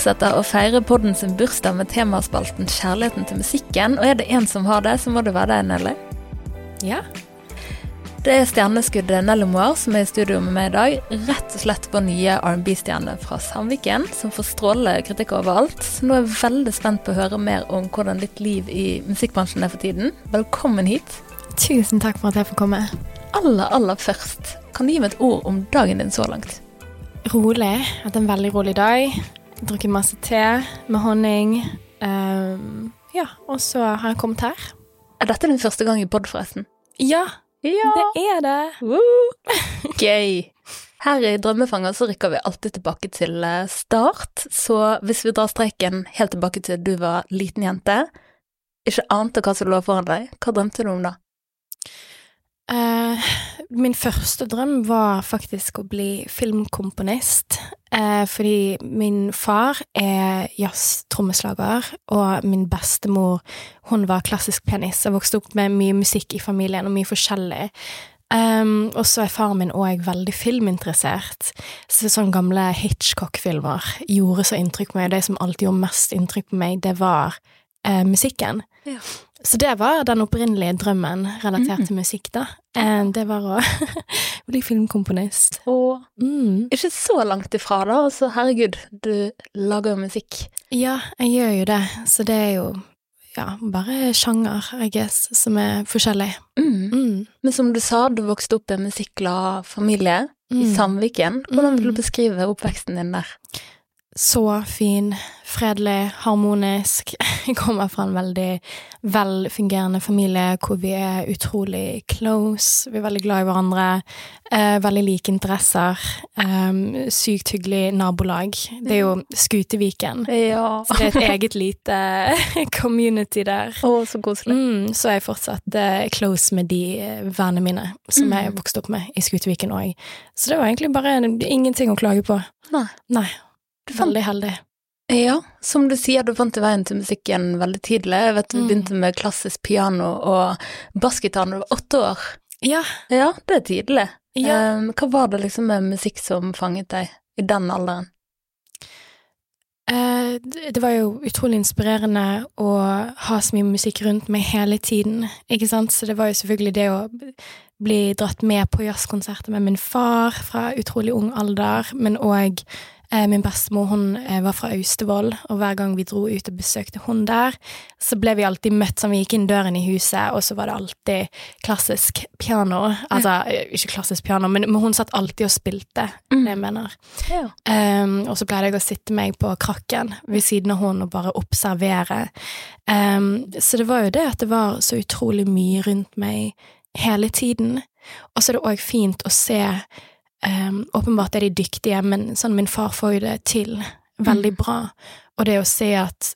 fortsetter å feire podden sin bursdag med temaspalten Kjærligheten til musikken. Og er det én som har det, så må det være deg, Nelly. Ja. Det er stjerneskuddet Nelly Moir som er i studio med meg i dag. Rett og slett vår nye R&B-stjerne fra Sandviken, som får strålende kritikk overalt. Så nå er jeg veldig spent på å høre mer om hvordan ditt liv i musikkbransjen er for tiden. Velkommen hit. Tusen takk for at jeg får komme. Aller, aller først, kan du gi meg et ord om dagen din så langt? Rolig. Hatt en veldig rolig dag. Drukket masse te med honning. Um, ja, og så har jeg kommet her. Er dette din første gang i pod, forresten? Ja, Ja! det er det. Woo! Gøy. Her i Drømmefanger så rykker vi alltid tilbake til eh, start, så hvis vi drar streken helt tilbake til du var liten jente, ikke ante hva som lå foran deg, hva drømte du om da? Eh, min første drøm var faktisk å bli filmkomponist. eh, fordi min far er jazztrommeslager, og min bestemor hun var klassisk pianist. Jeg vokste opp med mye musikk i familien, og mye forskjellig. Um, og så er faren min òg veldig filminteressert. Så sånne gamle Hitchcock-filmer gjorde så inntrykk på meg. og Det som alltid gjorde mest inntrykk på meg, det var eh, musikken. Ja. Så det var den opprinnelige drømmen relatert til musikk, da. Eh, det var å bli filmkomponist. Og Mm. ikke så langt ifra da, altså herregud, du lager jo musikk. Ja, jeg gjør jo det, så det er jo ja, bare sjanger, I guess, som er forskjellig. Mm. Mm. Men som du sa, du vokste opp i en musikkglad familie i Mm. Sandviken. Hvordan vil du Mm. beskrive oppveksten din der? Så fin, fredelig, harmonisk. Jeg kommer fra en veldig velfungerende familie hvor vi er utrolig close. Vi er veldig glad i hverandre. Eh, veldig like interesser. Eh, sykt hyggelig nabolag. Det er jo Skuteviken. Ja. Så det er et eget lite community der. Å, så koselig. Mm, så er jeg fortsatt eh, close med de eh, vennene mine som Mm. jeg vokste opp med i Skuteviken òg. Så det var egentlig bare ingenting å klage på. Nei. Nei. Du fant Veldig heldig. Ja, som du sier, du fant veien til musikken veldig tidlig. Jeg vet du Mm. begynte med klassisk piano og bassgitar da du var åtte år. Ja. Ja, det er tidlig. ja. Um, hva var det liksom med musikk som fanget deg i den alderen? Uh, det var jo utrolig inspirerende å ha så mye musikk rundt meg hele tiden, ikke sant? Så det var jo selvfølgelig det å bli dratt med på jazzkonserter med min far fra utrolig ung alder, men òg min bestemor, hun eh, var fra Austevoll, og hver gang vi dro ut og besøkte hun der, så ble vi alltid møtt sånn, vi gikk inn døren i huset, og så var det alltid klassisk piano. Altså, eh, ikke klassisk piano, men, men hun satt alltid og spilte, Mm. det jeg mener. Ja. Um, og så pleide jeg å sitte meg på krakken ved siden av hun og bare observere. Um, så det var jo det at det var så utrolig mye rundt meg hele tiden. Og så er det òg fint å se um, Åpenbart er de dyktige, men sånn, min far får jo det til veldig bra. Og det å se at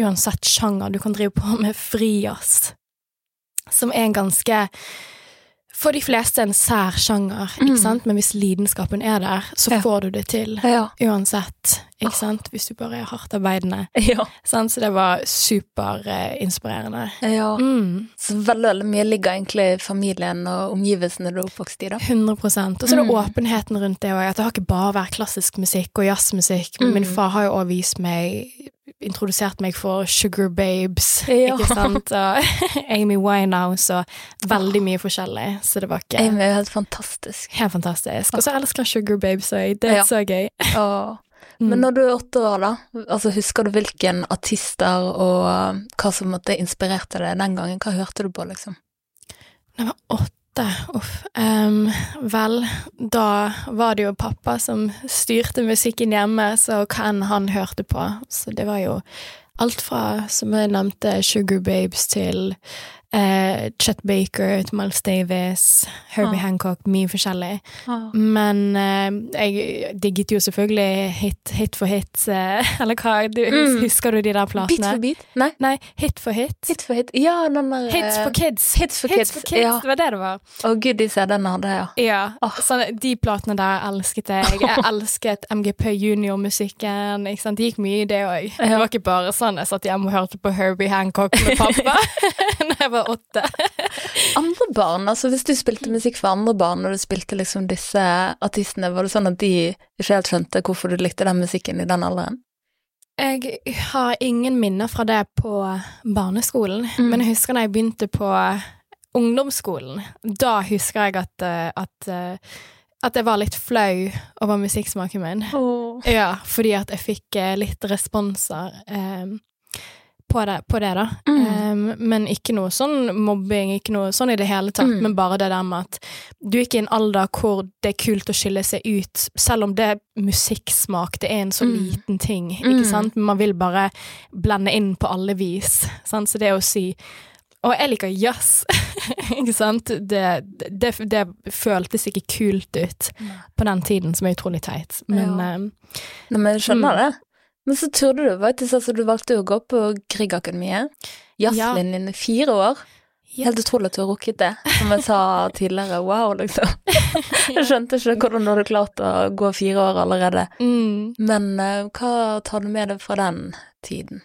uansett sjanger, du kan drive på med frijazz, som er en ganske for de fleste en sær sjanger, ikke Mm. sant? Men hvis lidenskapen er der, så får du det til. Uansett, ikke sant? Hvis du bare er hardt arbeidende. Ja. Sant? Så det var superinspirerende. ja. Mm. Så veldig, veldig mye ligger egentlig i familien og omgivelsene du er oppvokst i, da. 100% Og så er det Mm. åpenheten rundt det òg, at det har ikke bare vært klassisk musikk og jazzmusikk. Mm. min far har jo òg vist meg Introdusert meg for Sugar Babes, Ja. ikke sant? Og Amy Winehouse og veldig mye forskjellig. Så det var ikke Amy er jo helt fantastisk. Helt fantastisk. Og så elsker Sugar Babes òg. Det er Ja. så gøy. Åh. Mm. Men når du er åtte år, da, altså husker du hvilken artister og uh, hva som måtte inspirerte deg den gangen? Hva hørte du på, liksom? Da jeg var åtte, uff. Um, vel, da var det jo pappa som styrte musikken hjemme, så hva enn han hørte på. Så det var jo alt fra, som jeg nevnte, Sugar Babes til eh, Chet Baker, Miles Davis, Herbie Ah. Hancock, mye forskjellig. Men uh, jeg digget jo selvfølgelig hit, hit for hit, uh, eller hva, du, Mm. husker du de der Bit platene? for bit? Nei, Nei, Hit for hit. hit for hit. Ja, den der Hits for kids. Hits for Hits kids. for kids, Ja. det var det det var. Å gud, de CD-ene hadde jeg, ja. Ja, Oh. sånn, de platene der elsket jeg. Jeg elsket MGP Junior-musikken. Det gikk mye i det òg. Det var ikke bare sånn jeg satt hjemme og hørte på Herbie Hancock med pappa Nei, jeg var åtte. Andre barn, altså hvis du spilte musikk for andre barn, og du spilte liksom disse artistene, var det sånn at de ikke helt skjønte hvorfor du likte den musikken i den alderen? Jeg har ingen minner fra det på barneskolen, Mm. men jeg husker da jeg begynte på ungdomsskolen. Da husker jeg at, eh, at, eh, at jeg var litt flau over musikksmaken min. Ja, fordi at jeg fikk eh, litt responser eh, på, det, på det, da. Mm. Um, men ikke noe sånn mobbing, ikke noe sånn i det hele tatt, Mm. men bare det der med at du er ikke i en alder hvor det er kult å skille seg ut, selv om det er musikksmak, det er en så Mm. liten ting, Mm. ikke sant? Man vil bare blende inn på alle vis, sant? Så det å si og jeg liker jazz, ikke sant? Det, det, det føltes ikke kult ut på den tiden, som er utrolig teit. Men Ja. eh, Nei, men jeg skjønner Mm. det. Men så turde du faktisk, altså du valgte å gå på Griegakademiet. Jazzlinjen i fire år. Helt utrolig at du har rukket det. Som jeg sa tidligere, wow, liksom. Jeg skjønte ikke hvordan du hadde klart å gå fire år allerede. mm. Men uh, hva tar du med deg fra den tiden?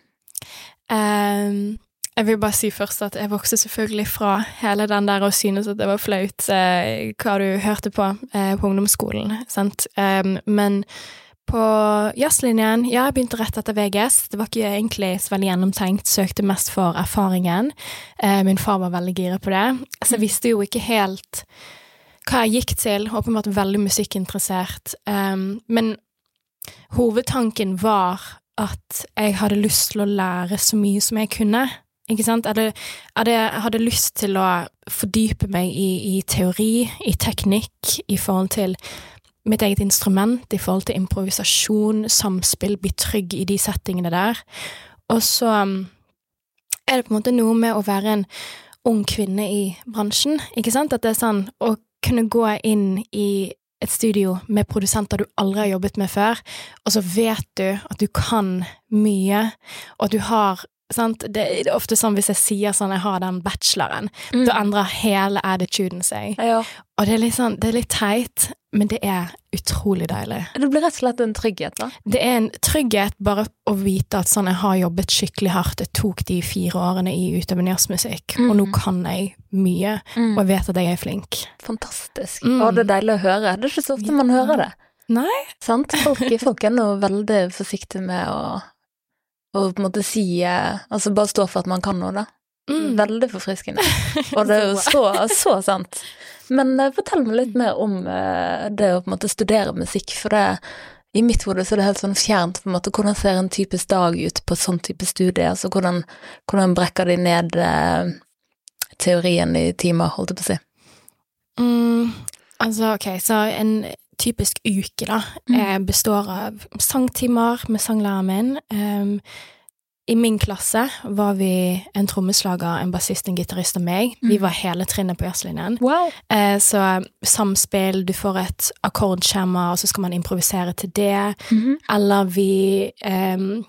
Um, jeg vil bare si først at jeg vokste selvfølgelig fra hele den der å synes at det var flaut uh, hva du hørte på uh, på ungdomsskolen, sant. Um, men på jazzlinjen, ja, jeg begynte rett etter VGS. Det var ikke egentlig så veldig gjennomtenkt, søkte mest for erfaringen. Eh, min far var veldig gira på det, så jeg visste jo ikke helt hva jeg gikk til. Åpenbart veldig musikkinteressert. Ehm, men hovedtanken var at jeg hadde lyst til å lære så mye som jeg kunne. Ikke sant? Jeg hadde, jeg hadde, lyst til å fordype meg i, i teori, i teknikk, i forhold til mitt eget instrument, i forhold til improvisasjon, samspill, bli trygg i de settingene der. Og så um, er det på en måte noe med å være en ung kvinne i bransjen, ikke sant? At det er sånn å kunne gå inn i et studio med produsenter du aldri har jobbet med før, og så vet du at du kan mye, og at du har Sant? Det er ofte sånn hvis jeg sier sånn jeg har den bacheloren, da endrer hele attituden seg. Ja. Og det er litt sånn, det er litt teit, men det er utrolig deilig. Det blir rett og slett en trygghet, da. Det er en trygghet bare å vite at sånn jeg har jobbet skikkelig hardt, jeg tok de fire årene i utøvende jazzmusikk, og nå Mhm. kan jeg mye, og jeg vet at jeg er flink. Fantastisk. Mm. Og det er deilig å høre. Det er ikke så ofte man hører det. Nei. Sant? Folk, folk er nå veldig forsiktige med å, å på en måte si eh, Altså bare stå for at man kan noe, da. Mm. Veldig forfriskende. Og det er jo så, så sant. Men uh, fortell meg litt mer om uh, det å på en måte studere musikk, for det i mitt hode så er det helt sånn fjernt, på en måte. Hvordan ser en typisk dag ut på sånn type studie? Altså hvordan, hvordan brekker de ned uh, teorien i timer, holdt jeg på å si. Mm, altså, ok, så en typisk uke, da, Mm. eh, består av sangtimer med sanglæreren min. Um, I min klasse var vi en trommeslager, en bassist, en gitarist og meg. Vi Mm. var hele trinnet på jazzlinjen. Wow. Uh, så samspill, du får et akkordskjema, og så skal man improvisere til det. Eller vi em,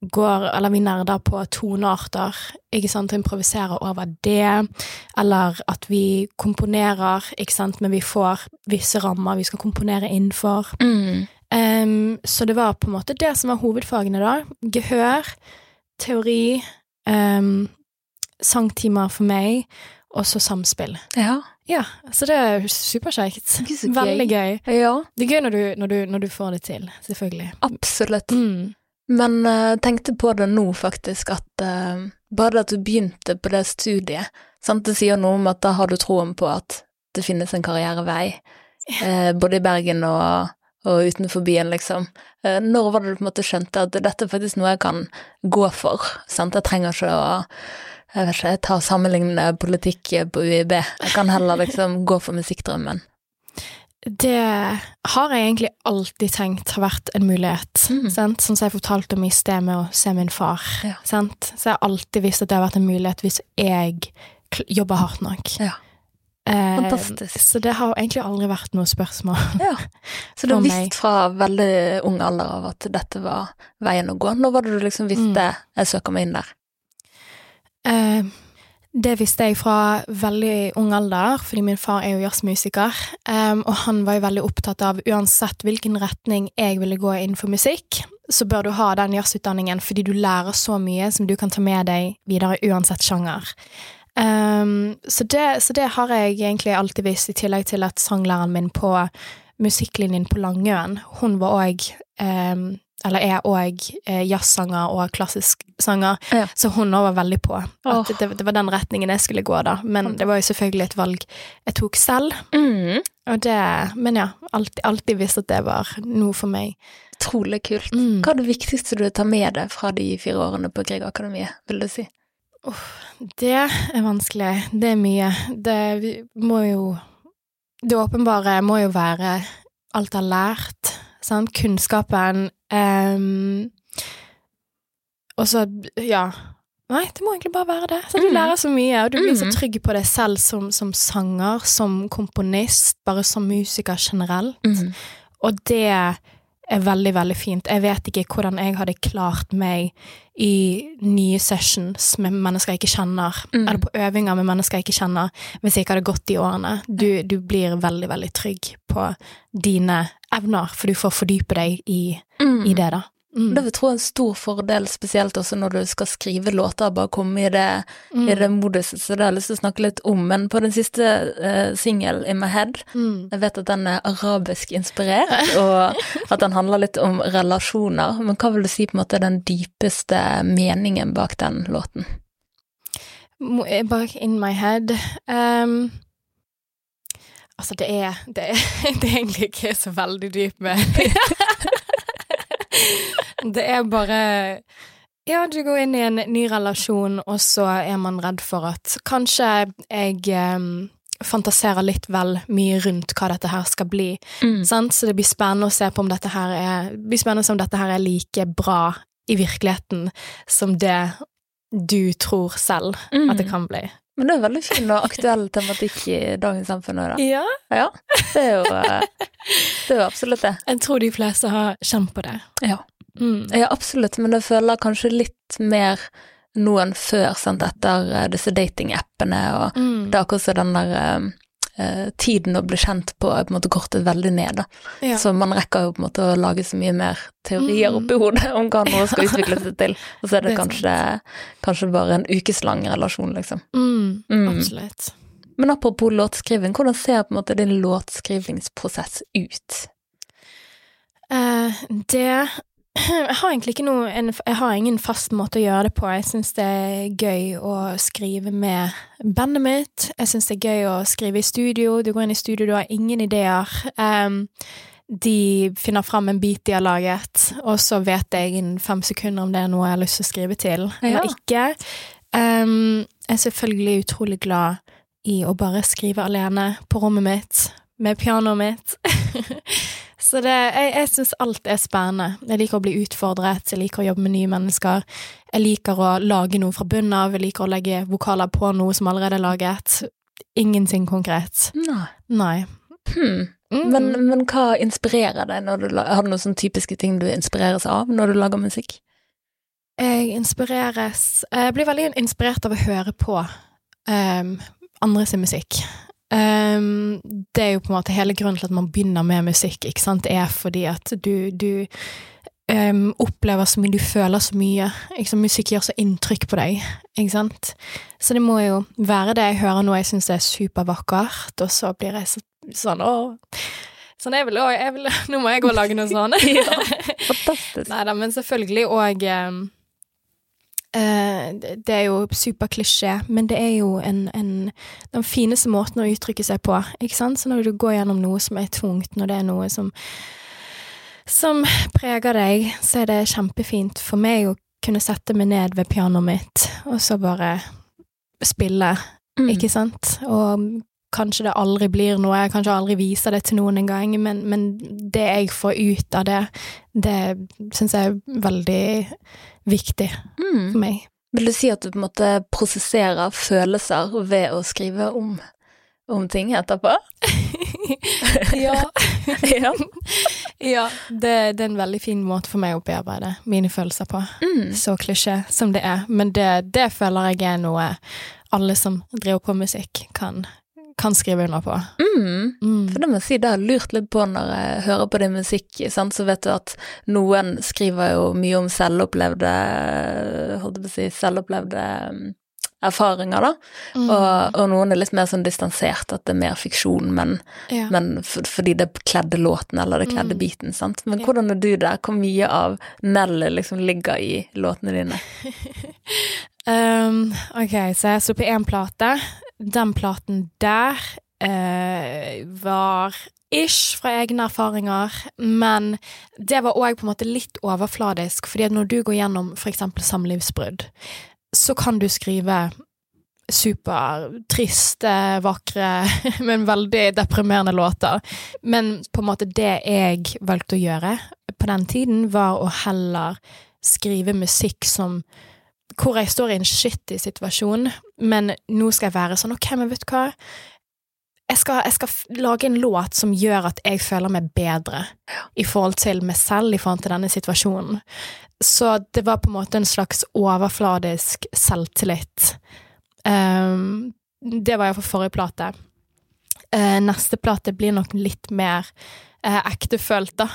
går Eller vi nerder på tonearter, ikke sant, improviserer over det. Eller at vi komponerer, ikke sant, men vi får visse rammer vi skal komponere innenfor. Mm. Um, så det var på en måte det som var hovedfagene, da. Gehør, teori, um, sangtimer for meg, og så samspill. Ja. Ja, så det er superkjekt. Veldig gøy. ja, Det er gøy når du, når du, når du får det til, selvfølgelig. absolutt. Mm. Men jeg tenkte på det nå, faktisk, at uh, bare at du begynte på det studiet, sant, det sier noe om at da har du troen på at det finnes en karrierevei, uh, både i Bergen og, og utenfor byen, liksom. Uh, når var det du på en måte skjønte at dette er faktisk noe jeg kan gå for, sant, jeg trenger ikke å jeg vet ikke, ta og sammenligne politikk på UiB, jeg kan heller liksom gå for musikkdrømmen. Det har jeg egentlig alltid tenkt har vært en mulighet. Mm. Sant? Sånn som jeg fortalte om i sted med å se min far. Ja. Sant? Så jeg har alltid visst at det har vært en mulighet hvis jeg jobber hardt nok. Ja. Eh, Så det har egentlig aldri vært noe spørsmål. Ja, så du har visst fra veldig ung alder av at dette var veien å gå. Når var det du liksom visste jeg søker meg inn der? Eh, det visste jeg fra veldig ung alder, fordi min far er jo jazzmusiker, Um, og han var jo veldig opptatt av uansett hvilken retning jeg ville gå innenfor musikk, så bør du ha den jazzutdanningen fordi du lærer så mye som du kan ta med deg videre uansett sjanger. Um, så, det, så det har jeg egentlig alltid visst, i tillegg til at sanglæreren min på musikklinjen på Langøen, hun var òg eller er òg eh, jazzsanger og klassisk sanger, Ja. så hun òg var veldig på at oh. det, det var den retningen jeg skulle gå, da. Men det var jo selvfølgelig et valg jeg tok selv. Mm. Og det, men ja, alltid, alltid visst at det var noe for meg. Utrolig kult. Mm. Hva er det viktigste du tar med deg fra de fire årene på Griegakademiet, vil du si? Det er vanskelig. Det er mye. Det må jo Det åpenbare må jo være alt jeg har lært, sant. Kunnskapen. Ehm, og så, ja Nei, det må egentlig bare være det. Så du Mhm. lærer så mye, og du blir så Mhm. trygg på deg selv som, som sanger, som komponist, bare som musiker generelt. Mm. Og det er veldig, veldig fint. Jeg vet ikke hvordan jeg hadde klart meg i nye sessions med mennesker jeg ikke kjenner, Mm. eller på øvinger med mennesker jeg ikke kjenner, hvis jeg ikke hadde gått de årene. Du, du blir veldig, veldig trygg på dine evner, for du får fordype deg i, Mm. i det, da. Mm. Det vil jeg tro en stor fordel, spesielt også når du skal skrive låter, bare komme i det, Mm. i det moduset, så det har jeg lyst til å snakke litt om. Men på den siste uh, singelen, In My Head, Mm. jeg vet at den er arabisk inspirert, og at den handler litt om relasjoner. Men hva vil du si på en måte er den dypeste meningen bak den låten? Eh, Bak in my head Ehm, Altså, det er, det er Det er egentlig ikke så veldig dypt med Det er bare Ja, du går inn i en ny relasjon, og så er man redd for at kanskje jeg ehm, fantaserer litt vel mye rundt hva dette her skal bli. Mm. Sant? Så det blir spennende å se på om dette her er blir spennende om dette her er like bra i virkeligheten som det du tror selv Mm. at det kan bli. Men det er veldig fin og aktuell tematikk i dagens samfunn òg, da. Ja, Ja, det er jo, eh, det er jo absolutt det. jeg tror de fleste har kjent på det. Ja. Mm. Ja, absolutt, men jeg føler kanskje litt mer nå enn før, sant, etter eh, disse datingappene, og Mm. det er akkurat som den der eh, tiden å bli kjent på er på en måte kortet veldig ned. Ja. Så man rekker jo på en måte å lage så mye mer teorier Mm. oppi hodet om hva noe skal utvikle seg til, og så er det, Det er kanskje, kanskje bare en ukeslang relasjon, liksom. Mm. Mm. Absolutt. Men apropos låtskriving, hvordan ser på en måte din låtskrivingsprosess ut? Uh, det Jeg har egentlig ikke noe en, Jeg har ingen fast måte å gjøre det på. Jeg syns det er gøy å skrive med bandet mitt. Jeg syns det er gøy å skrive i studio. Du går inn i studio, du har ingen ideer. Um, de finner fram en beat de har laget, og så vet jeg innen fem sekunder om det er noe jeg har lyst til å skrive til, Ja. eller ikke. Um, jeg er selvfølgelig utrolig glad i å bare skrive alene på rommet mitt, med pianoet mitt. Så det, jeg, jeg syns alt er spennende. Jeg liker å bli utfordret, jeg liker å jobbe med nye mennesker. Jeg liker å lage noe fra bunnen av, jeg liker å legge vokaler på noe som allerede er laget. Ingenting konkret. Nei. Nei. Hmm. Mm. Men, men hva inspirerer deg når du Har du noen sånne typiske ting du inspireres av når du lager musikk? Jeg inspireres Jeg blir veldig inspirert av å høre på um, andres musikk. Um, det er jo på en måte hele grunnen til at man begynner med musikk, ikke sant, Det er fordi at du, du um, opplever så mye, du føler så mye. Sant? Musikk gjør så inntrykk på deg, ikke sant. Så det må jo være det jeg hører nå jeg syns er supervakkert, og så blir jeg så, sånn å Sånn, jeg vil òg Nå må jeg gå og lage noe sånt. Ja. Fantastisk. Nei da, men selvfølgelig òg Det er jo superklisjé, men det er jo en, en, den fineste måten å uttrykke seg på, ikke sant? Så når du går gjennom noe som er tungt, når det er noe som som preger deg, så er det kjempefint for meg å kunne sette meg ned ved pianoet mitt, og så bare spille, Mm. ikke sant? Og kanskje det aldri blir noe, jeg kanskje aldri viser det til noen engang, men, men det jeg får ut av det, det syns jeg er veldig viktig Mm. for meg. Vil du si at du på en måte prosesserer følelser ved å skrive om, om ting etterpå? ja. ja. ja det, det er en veldig fin måte for meg å bearbeide mine følelser på. Mm. Så klisjé som det er, men det, det føler jeg er noe alle som driver på musikk, kan, kan skrive under på. Mm. Mm. For det må jeg si, det har jeg lurt litt på når jeg hører på din musikk, sant? så vet du at noen skriver jo mye om selvopplevde, holdt jeg på å si, selvopplevde mm, erfaringer, da. Mm. Og, og noen er litt mer sånn distansert, at det er mer fiksjon, men, ja. men for, fordi det kledde låten, eller det kledde Mm. beaten, sant. Men hvordan er du der? Hvor mye av Nelly liksom ligger i låtene dine? Um, ok, så jeg sto på én plate. Den platen der eh, var ish fra egne erfaringer, men det var òg på en måte litt overfladisk, fordi at når du går gjennom for eksempel samlivsbrudd, så kan du skrive supertriste, vakre, men veldig deprimerende låter. Men på en måte det jeg valgte å gjøre på den tiden, var å heller skrive musikk som hvor jeg står i en shitty situasjon, men nå skal jeg være sånn, ok, men vet du hva? Jeg skal, jeg skal lage en låt som gjør at jeg føler meg bedre i forhold til meg selv, i forhold til denne situasjonen. Så det var på en måte en slags overfladisk selvtillit. Um, det var iallfall forrige plate. Uh, neste plate blir nok litt mer uh, ektefølt, da.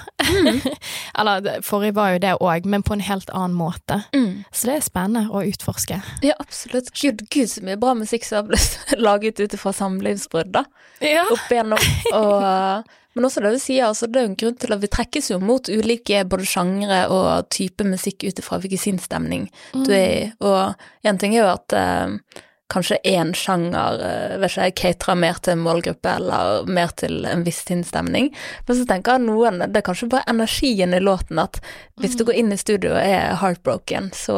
Eller forrige var jo det òg, men på en helt annen måte. Så det er spennende å utforske. Ja, absolutt. Gud, gud, så mye bra musikk som har blitt laget ut fra samlivsbrudd, da. Ja. Opp igjennom. Og, men også det du sier, altså, det er en grunn til at vi trekkes jo mot ulike både sjangre og type musikk ut ifra hvilken sinnsstemning du er i. Og en ting er jo at eh, kanskje én sjanger eh, vet ikke, jeg, caterer mer til en målgruppe eller mer til en viss sinnsstemning. Men så tenker jeg noen Det er kanskje bare energien i låten at hvis du går inn i studio og er heartbroken, så,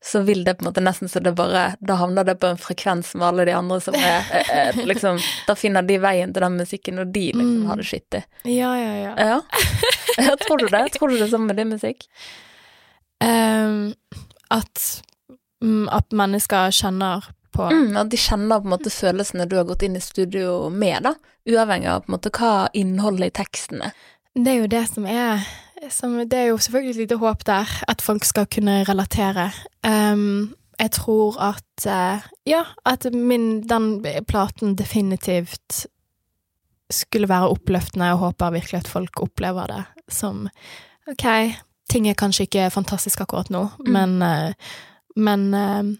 så vil det på en måte nesten så det bare Da havner det på en frekvens med alle de andre som er er liksom Da finner de veien til den musikken, og de liksom Mm. har det skittig. Ja, ja, ja. Ja. ja. Tror du det? Tror du det er sånn med din musikk? Um, at, mm, at mennesker kjenner på Mm, at de kjenner på en måte følelsene du har gått inn i studio med, da. Uavhengig av på en måte hva innholdet i teksten er. Det er jo det som er som, Det er jo selvfølgelig et lite håp der, at folk skal kunne relatere. Um, jeg tror at uh, Ja, at min, den platen definitivt skulle være oppløftende. Jeg håper virkelig at folk opplever det som Ok, ting er kanskje ikke fantastisk akkurat nå, Mm. men, eh, men eh,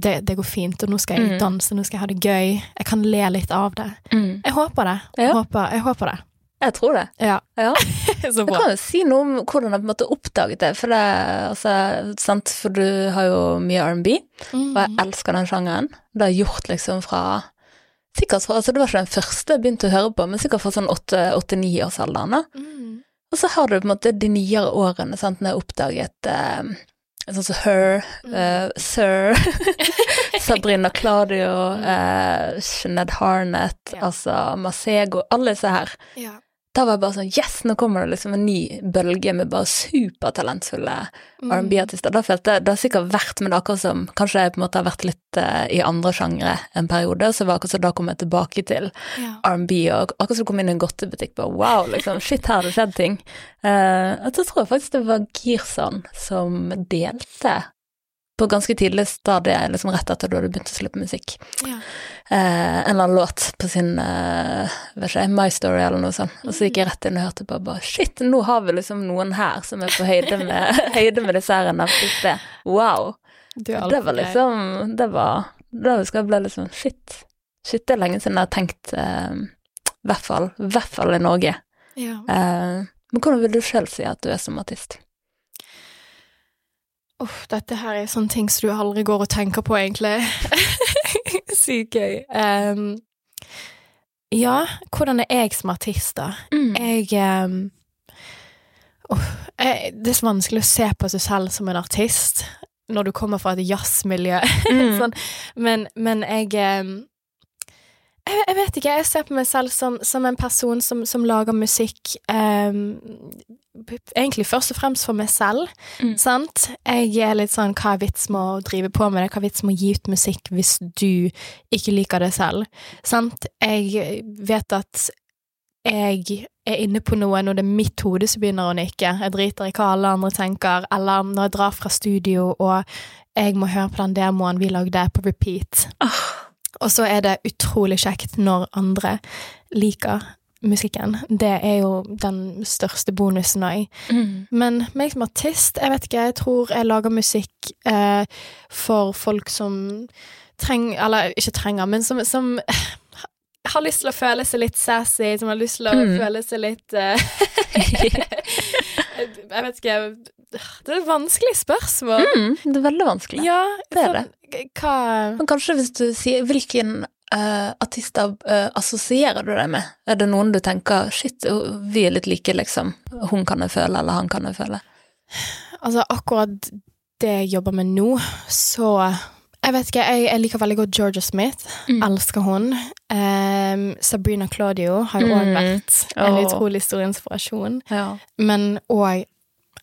det, det går fint, og nå skal jeg Mm. danse, nå skal jeg ha det gøy. Jeg kan le litt av det. Jeg håper det. Jeg, Ja. håper, jeg håper det. Jeg tror det. Ja. Ja. Så Jeg kan jo si noe om hvordan jeg på en måte oppdaget det, for det, altså, sant, for du har jo mye R&B, og jeg elsker den sjangeren. Det har jeg gjort liksom fra Sikkert fra, altså Det var ikke den første jeg begynte å høre på, men sikkert fra sånn åtte-ni-årsalderen. Mm. Og så har du på en måte de nyere årene, sant, når jeg oppdaget eh, sånn som Her, uh, Sir, Sabrina Claudio, uh, Sinead Harnett, Ja. altså Masego, alle disse her. Ja. Da var jeg bare sånn Yes, nå kommer det liksom en ny bølge med bare supertalentfulle Mm. R&B-artister. Da følte jeg Det har sikkert vært, men akkurat som Kanskje jeg på en måte har vært litt uh, i andre sjangre en periode, så var det akkurat som da kom jeg tilbake til Ja. R&B, og akkurat som du kom inn i en godtebutikk, bare wow, liksom, shit, her har det skjedd ting. Uh, så tror jeg faktisk det var Girson som delte på ganske tidlig stadie, liksom rett etter du hadde begynt å slippe musikk, Ja. eh, en eller annen låt på sin, eh, vet ikke, My Story eller noe sånt, og så gikk jeg rett inn og hørte på bare shit, nå har vi liksom noen her som er på høyde med, høyde med disse her jeg nevnte i sted. Wow. Det var liksom Det var Da husker jeg ble liksom Shit. Shit, det er lenge siden jeg har tenkt eh, hvert fall. Hvert fall i Norge. ja. Eh, men hvordan vil du sjøl si at du er som artist? Uff, dette her er sånne ting som du aldri går og tenker på, egentlig. Sykt gøy. Um, ja, hvordan er jeg som artist, da? Jeg um, uff, jeg, Det er så vanskelig å se på seg selv som en artist når du kommer fra et jazzmiljø. Mm. sånn. Men, men jeg ehm, jeg, jeg vet ikke, jeg ser på meg selv som, som en person som, som lager musikk um, Egentlig først og fremst for meg selv, Mm. sant? Jeg er litt sånn hva er vits med å drive på med det, hva er vits med å gi ut musikk hvis du ikke liker det selv, sant? Jeg vet at jeg er inne på noe når det er mitt hode som begynner å nikke. Jeg driter i hva alle andre tenker, eller når jeg drar fra studio og jeg må høre på den demoen vi lagde på repeat. Ah. Og så er det utrolig kjekt når andre liker musikken. Det er jo den største bonusen òg. Mm. Men meg som artist, jeg vet ikke, jeg tror jeg lager musikk eh, for folk som trenger Eller ikke trenger, men som, som har lyst til å føle seg litt sassy, som har lyst til å Mm. føle seg litt uh, Jeg vet ikke Det er et vanskelig spørsmål. Mm, det er veldig vanskelig. Ja, det er sånn, Hva Men kanskje hvis du sier hvilken uh, artister uh, assosierer du deg med? Er det noen du tenker shit, vi er litt like, liksom. Hun kan jeg føle, eller han kan jeg føle. Altså, akkurat det jeg jobber med nå, så Jeg vet ikke, jeg, jeg liker veldig godt Georgia Smith. Mm. Elsker hun. Um, Sabrina Claudio har jo òg Mm. vært en oh. utrolig stor inspirasjon. Ja. Men òg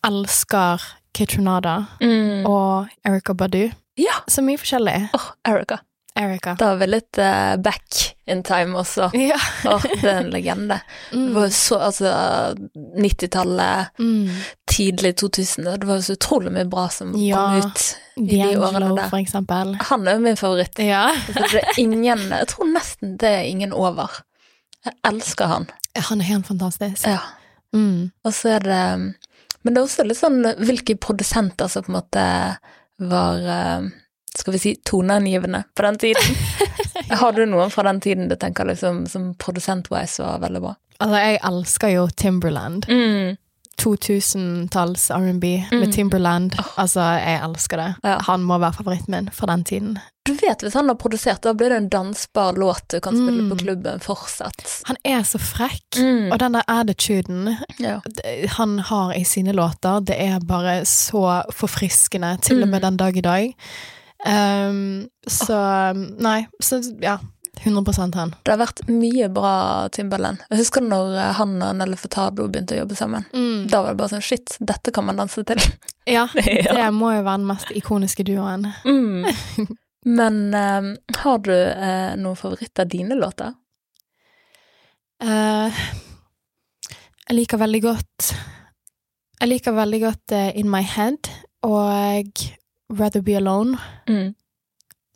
elsker Kitronada Mm. og Erica Badu. Ja. Så mye forskjellig. Åh, Erica. Erica. Da er vi litt uh, back in time også. Ja. oh, det er en legende. Det Mm. var jo så, altså 90-tallet, Mm. tidlig 2000, det var jo så utrolig mye bra som Ja. kom ut i de årene der. for eksempel. Han er jo min favoritt. Ja. Det er ingen, jeg tror nesten det er ingen over. Jeg elsker han. Han er helt fantastisk. Ja. Mm. Og så er det Men det er også litt sånn hvilke produsenter som på en måte var eh, Skal vi si toneangivende på den tiden. Har du noen fra den tiden du tenker liksom som produsent-wise var veldig bra? Altså, jeg elsker jo Timberland. Mm. 2000-talls R&B Mm. med Timberland. Altså, jeg elsker det. Ja. Han må være favoritten min fra den tiden. Du vet hvis han har produsert, da blir det en dansbar låt du kan spille Mm. på klubben fortsatt. Han er så frekk. Mm. Og den der attituden Ja. han har i sine låter, det er bare så forfriskende, til og med Mm. den dag i dag. Um, så Nei, så ja. 100% han. Det har vært mye bra Timberland. Jeg husker når eh, han og Nelle Furtado begynte å jobbe sammen. Da var det bare sånn shit, dette kan man danse til. Ja, Ja. det må jo være den mest ikoniske duoen. Mm. Men eh, har du uh, noen favoritter av dine låter? Uh, jeg liker veldig godt Jeg liker veldig godt uh, In My Head og Rather Be Alone. Mm.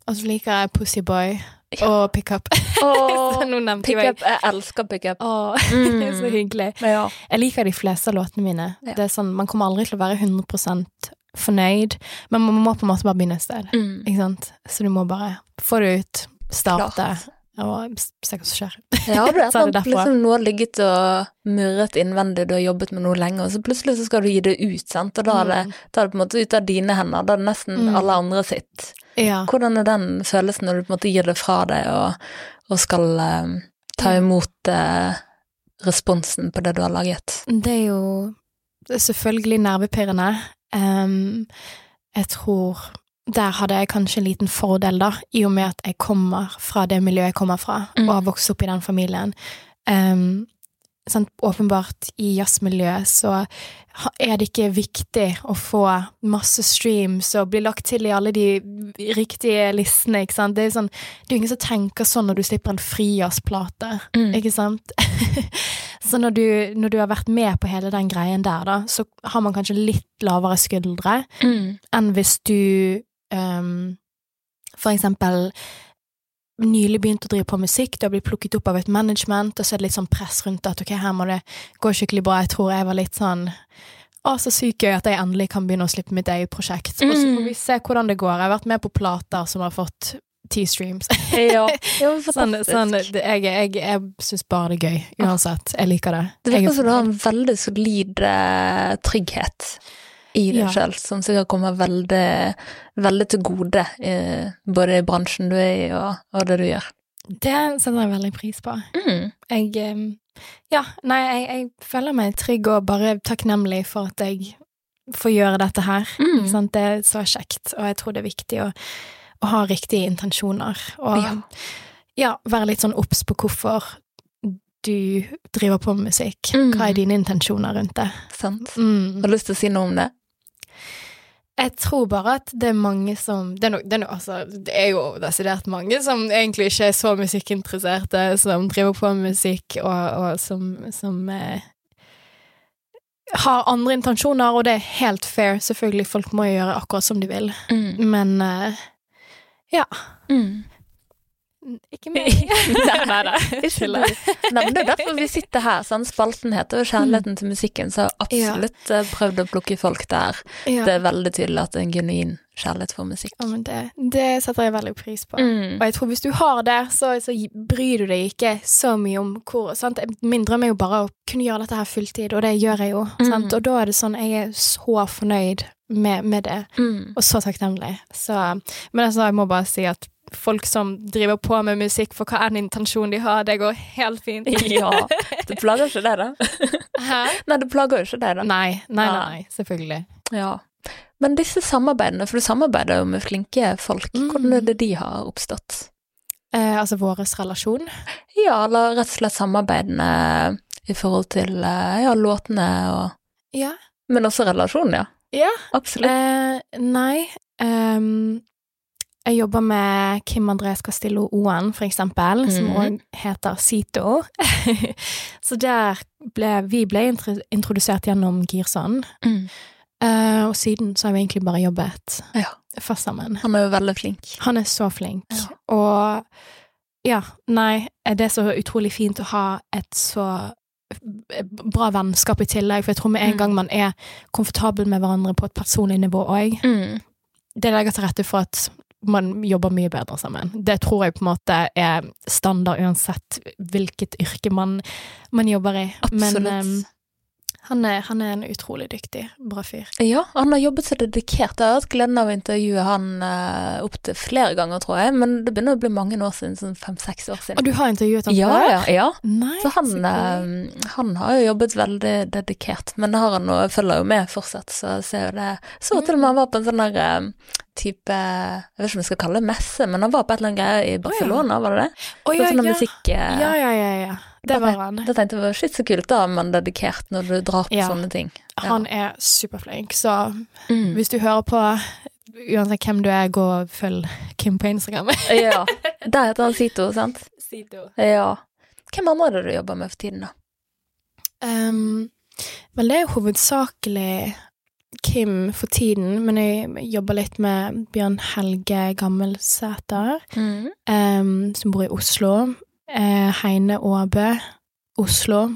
Og så liker jeg Pussy Boy Ja. og Pickup. jeg Pickup. Jeg elsker pickup. Oh, Mm. så hyggelig. Ja. Jeg liker de fleste av låtene mine. Ja. Det er sånn, Man kommer aldri til å være 100 fornøyd, men man må på en måte bare begynne et sted. Mm. Så du må bare få det ut, starte, Klart. Og se hva som skjer. Ja, det er derfra. liksom noe har ligget og murret innvendig, du har jobbet med noe lenge, og så plutselig så skal du gi det ut, sant, og da er det, Mm. da er det på en måte ut av dine hender, da er det nesten Mm. alle andre sitt. Ja. Hvordan er den følelsen når du på en måte gir det fra deg og, og skal eh, ta Mm. imot eh, responsen på det du har laget? Det er jo selvfølgelig nervepirrende. Um, jeg tror der hadde jeg kanskje en liten fordel, da, i og med at jeg kommer fra det miljøet jeg kommer fra, Mm. og har vokst opp i den familien. Um, sant, åpenbart, i jazzmiljøet så er det ikke viktig å få masse streams og bli lagt til i alle de riktige listene, ikke sant. Det er, sånn, det er jo ingen som tenker sånn når du slipper en frijazzplate. Mm. Ikke sant? så når du, når du har vært med på hele den greien der, da, så har man kanskje litt lavere skuldre Mm. enn hvis du ehm, for eksempel nylig begynt å drive på musikk, du har blitt plukket opp av et management, og så er det litt sånn press rundt at ok, her må det gå skikkelig bra. Jeg tror jeg var litt sånn å, så sykt gøy at jeg endelig kan begynne å slippe mitt eget prosjekt. Og så Mm. får vi se hvordan det går. Jeg har vært med på plater som har fått ti streams. Ja, jo, Sånn, sånn, det, jeg jeg, jeg syns bare det er gøy, uansett. Jeg liker det. Det er virker som du har en veldig solid uh, trygghet i deg Ja. selv, som sikkert kommer veldig, veldig til gode, eh, både i bransjen du er i og, og det du gjør. Det setter jeg veldig pris på. Mm. Jeg Ja, nei, jeg, jeg føler meg trygg og bare takknemlig for at jeg får gjøre dette her. Mm. Det er så kjekt, og jeg tror det er viktig å, å ha riktige intensjoner. Og Ja. ja, være litt sånn obs på hvorfor du driver på med musikk. Mm. Hva er dine intensjoner rundt det? Sant. Mm. Har du lyst til å si noe om det? Jeg tror bare at det er mange som Det er, no, det er, no, altså, det er jo desidert mange som egentlig ikke er så musikkinteresserte, som driver på med musikk, og, og som, som eh, har andre intensjoner, og det er helt fair. Selvfølgelig, folk må jo gjøre akkurat som de vil, Mm. men eh, ja. Mm. Ikke meg. Nei nei, Ikke du. Nei, men det er derfor vi sitter her. Sånn. Spalten heter jo 'Kjærligheten til musikken', så jeg har absolutt ja. prøvd å plukke folk der. Ja. Det er veldig tydelig at det er en genuin kjærlighet for musikk. Ja, men det, det setter jeg veldig pris på. Mm. Og jeg tror hvis du har det, så, så bryr du deg ikke så mye om hvor sant? Min drøm er jo bare å kunne gjøre dette her fulltid, og det gjør jeg jo. Mm. Sant? Og da er det sånn Jeg er så fornøyd med, med det, Mm. og så takknemlig. Så, men altså, jeg må bare si at folk som driver på med musikk for hva enn intensjon de har, det går helt fint. Ja. Det plager ikke deg, da? Hæ? Nei, det plager jo ikke deg, da. Nei, nei, Ja. nei, selvfølgelig. Ja. Men disse samarbeidene, for du samarbeider jo med flinke folk, Mm. hvordan er det de har oppstått? Eh, altså vår relasjon. Ja, eller rett og slett samarbeidene i forhold til eh, ja, låtene og Ja. Men også relasjonen, ja. Ja. Absolutt. Eh, nei. ehm, jeg jobber med Kim André Castillo Oen, for eksempel, som Mhm. òg heter Sito. så der ble vi ble introdusert gjennom Girson. Mm. Uh, og siden så har vi egentlig bare jobbet Ja. fast sammen. Han er jo veldig flink. Han er så flink. Ja. Og ja, nei, det er så utrolig fint å ha et så bra vennskap i tillegg, for jeg tror med en Mm. gang man er komfortabel med hverandre på et personlig nivå òg, Mm. det legger til rette for at man jobber mye bedre sammen. Det tror jeg på en måte er standard uansett hvilket yrke man, man jobber i. Absolutt. Men ehm, han, er, han er en utrolig dyktig, bra fyr. Ja, han har jobbet så dedikert. Jeg har hatt gleden av å intervjue han uh, opptil flere ganger, tror jeg, men det begynner å bli mange år siden, sånn fem-seks år siden. Og du har intervjuet Ja, før? ja, ja. Nei, Så han, eh, han har jo jobbet veldig dedikert, men det har han og følger jo med fortsatt, så ser jo det. Så til og med han var på en sånn der uh, type Jeg vet ikke om jeg skal kalle det messe, men han var på et eller annet greie i Barcelona, var det det? Oh, ja, sånn ja. musikk... Uh, ja, ja, ja, ja. Det var han. Da tenkte jeg shit, så kult da, man dedikert når du drar på Ja. sånne ting. Ja. Han er superflink, så Mm. hvis du hører på Uansett hvem du er, gå og følg Kim på Instagram. Ja. Der heter han Sito, sant? Sito. Ja. Hvem andre er det du jobber med for tiden, da? Um, vel, det er hovedsakelig Kim for tiden, men jeg jobber litt med Bjørn Helge Gammelsæter, Mm. um, som bor i Oslo. Eh, Heine Aabe, Oslo.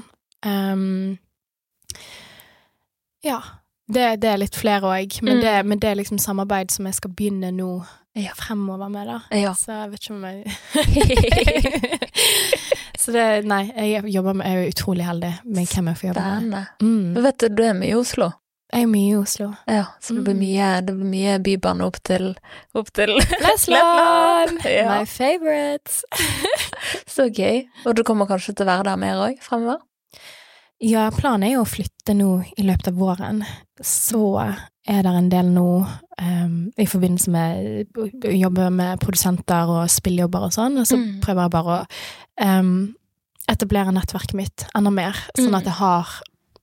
Um, ja. Det, det er litt flere òg, men, Mm. men det er liksom samarbeid som jeg skal begynne nå Ja. fremover med, da. Ja. Så jeg vet ikke om jeg Så det Nei, jeg jobber med Jeg er utrolig heldig med hvem jeg får jobbe med. Mm. Vet du, du er med i Oslo? Jeg er mye i Oslo. Ja, så det blir Mm. mye, det blir mye bybane opp til, opp til Lesland! Ja. My favorite! Så gøy. Og du kommer kanskje til å være der mer òg fremover? Ja, planen er jo å flytte nå i løpet av våren. Så er det en del nå um, i forbindelse med å jobbe med produsenter og spillejobber og sånn, og så Mm. prøver jeg bare å um, etablere nettverket mitt enda mer, sånn Mm. at jeg har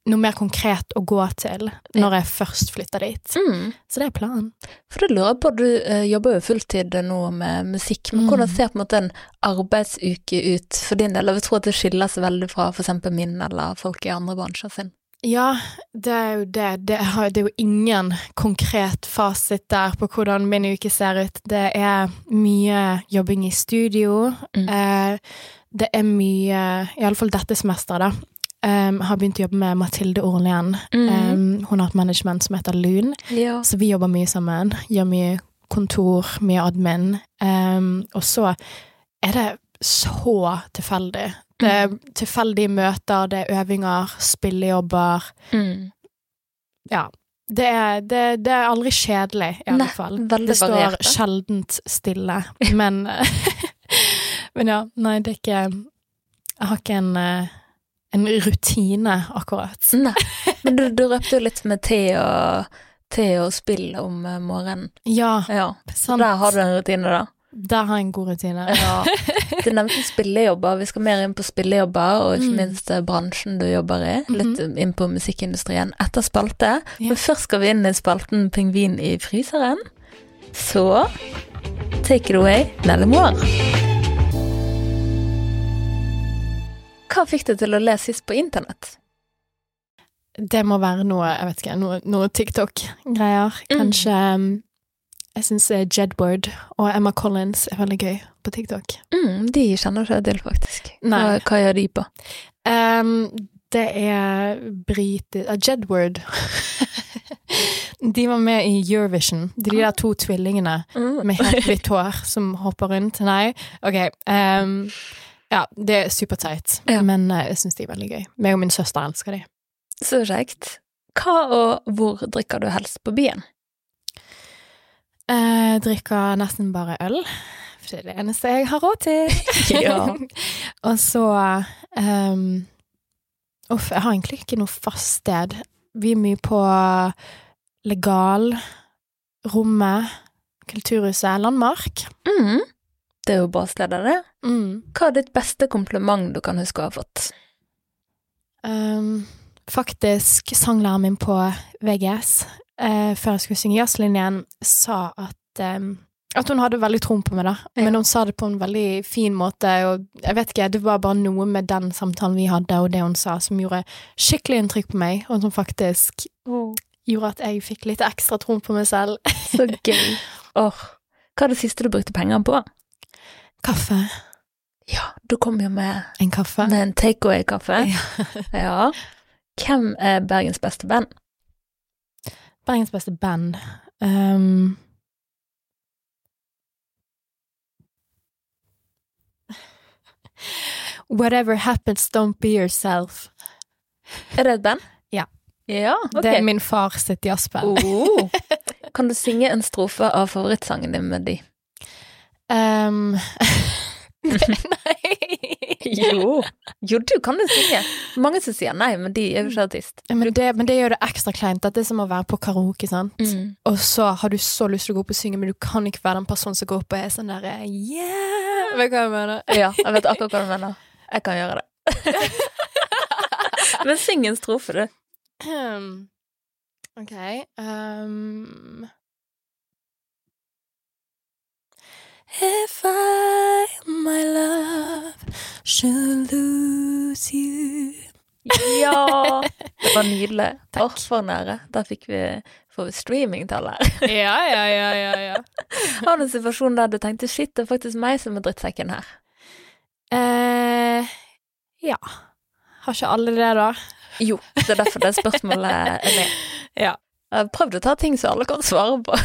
noe mer konkret å gå til når jeg først flytter dit. Mm. Så det er planen. For det lurer jeg på, du uh, jobber jo fulltid nå med musikk, men Mm. hvordan ser på en måte en arbeidsuke ut for din del? Jeg vil tro at det skiller seg veldig fra eksempel min eller folk i andre bransjer sin. Ja, det er jo det. Det er jo ingen konkret fasit der på hvordan min uke ser ut. Det er mye jobbing i studio. Mm. Eh, det er mye Iallfall dette semesteret, da. Um, har begynt å jobbe med Mathilde Orlien. Mm. Um, hun har et management som heter Lun, Ja. så vi jobber mye sammen. Gjør mye kontor, mye admin. Um, og så er det så tilfeldig. Det er tilfeldige møter, det er øvinger, spillejobber. Mm. Ja. Det er, det, det er aldri kjedelig, i Nei, alle fall. veldig Det står variert, sjeldent stille, men Men ja, nei, det er ikke Jeg har ikke en, eh, en rutine, akkurat. Nei, men du, du røpte jo litt med te og, te og spill om eh, morgenen. Ja, Ja, sant. der har du en rutine, da. Der har jeg en god rutine. Ja. Du nevnte spillejobber, vi skal mer inn på spillejobber, og ikke Mm. minst eh, bransjen du jobber i. Litt inn på musikkindustrien etter spalte. Men først skal vi inn i spalten Pingvin i fryseren. Så take it away, Nelle Moir. Hva fikk deg til å le sist på internett? Det må være noe, jeg vet ikke, noe, noe TikTok-greier. Mm. Kanskje mm. Jeg syns Jedward og Emma Collins er veldig gøy på TikTok. Mm, de kjenner ikke jeg til, faktisk. Hva, hva gjør de på? Um, det er brite... Uh, Jedward. de var med i Eurovision. De, de der to tvillingene med helt hvitt hår som hopper rundt. Nei, ok. Um, ja, det er superteit, Ja. men uh, jeg syns de er veldig gøy. Meg og min søster elsker de. Så kjekt. Hva og hvor drikker du helst på byen? Jeg drikker nesten bare øl, for det er det eneste jeg har råd til. Ja. og så um, Uff, jeg har egentlig ikke noe fast sted. Vi er mye på Legal, Rommet, Kulturhuset, Landmark. Mm. Er jo bra det. Mm. Hva er ditt beste kompliment du kan huske å ha fått? Um, faktisk, sanglæreren min på VGS, uh, før jeg skulle synge jazzlinjen, sa at um, at hun hadde veldig troen på meg, da. Ja. Men hun sa det på en veldig fin måte, og jeg vet ikke, det var bare noe med den samtalen vi hadde, og det hun sa, som gjorde skikkelig inntrykk på meg, og som faktisk gjorde at jeg fikk litt ekstra troen på meg selv. Så gøy. Åh. Hva er det siste du brukte penger på? Kaffe. Ja, du kom jo med, En kaffe. med en takeaway-kaffe. Ja. Ja. Hvem er Bergens beste band? Bergens beste band. Um, Whatever happens, don't be yourself. Er det et band? Ja. Ja, okay. Det er min far sitt jazzband. Oh. Kan du synge en strofe av favorittsangen din med de? Um, nei. Jo. Jo, du kan jo synge. Mange som sier nei, men de er jo ikke artist. Men det, men det gjør det ekstra kleint. Det er som å være på karaoke, sant. Mm. Og så har du så lyst til å gå opp og synge, men du kan ikke være den personen som går opp og er sånn derre yeah! Vet du hva jeg mener? Ja, jeg vet akkurat hva du mener. Jeg kan gjøre det. men syng en strofe, du. Um, Ok um. If I, my love, should lose you Ja! Det var nydelig. Takk. For nære. Da fikk vi, vi streamingtall her. Ja, ja, ja, ja, ja. Har du en situasjon der du tenkte shit, det er faktisk meg som er drittsekken her? Eh, ja. Har ikke alle det, da? Jo, det er derfor det spørsmålet er med. Ja. Prøvd å ta ting som alle kan svare på.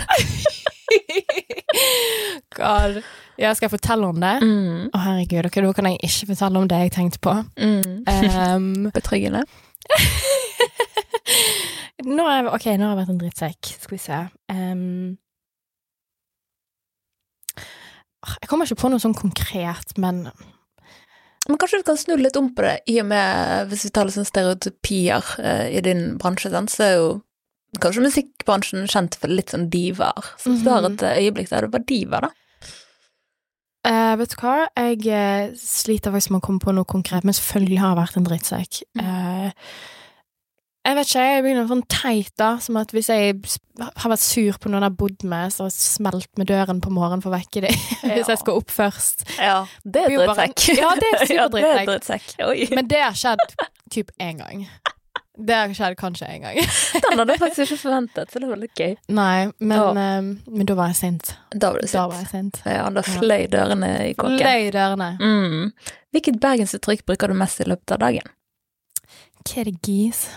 God. Ja, skal jeg fortelle om det? Å, Mm. herregud, okay, da kan jeg ikke fortelle om det jeg tenkte på. Mm. Um, Betryggende. nå har jeg, ok, nå har jeg vært en drittsekk. Skal vi se. Um, jeg kommer ikke på noe sånn konkret, men Men kanskje du kan snu litt om på det, i og med hvis vi tar litt sånn stereotypier eh, i din bransje, sant, så er jo kanskje musikkbransjen kjent for litt sånn divaer. Så hvis du har Mhm. et eh, øyeblikk der du var diva, da. Uh, vet du hva? Jeg uh, sliter faktisk med å komme på noe konkret, men selvfølgelig har jeg vært en drittsekk. Eh, jeg vet ikke, jeg begynner sånn teit, da, som at hvis jeg har vært sur på noen jeg har bodd med, så har jeg smelt med døren på morgenen for å vekke dem, hvis jeg skal opp først. Ja, det er bare- drittsekk. Ja, det Ja, det er superdrittsekk. ja, Men det har skjedd typ én gang. Det har skjedd kanskje én gang. Den hadde jeg faktisk ikke forventet, så det var litt gøy. Nei, men, eh, men da var jeg sint. Da var det Da var sint. jeg sint. Ja, da fløy dørene i kåken. Fløy dørene. Mm. Hvilket bergensuttrykk bruker du mest i løpet av dagen? Kirgis.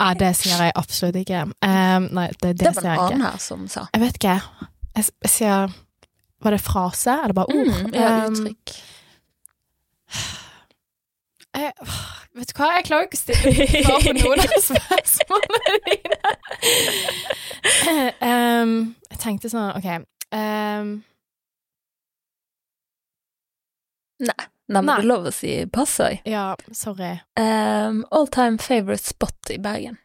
Ja, det sier jeg absolutt ikke. Um, nei, det, det, Det var sier en jeg ikke. annen her som sa. Jeg vet ikke. Jeg, jeg sier Var det frase, eller bare ord? Mm, ja, Um, uttrykk. Jeg, vet du hva, jeg klarer jo ikke å stille svar på noen av spørsmålene dine. um, jeg tenkte sånn, ok um, Nei, nei, men det er lov å si pass òg. Ja, sorry. Um, all time favorite spot i Bergen.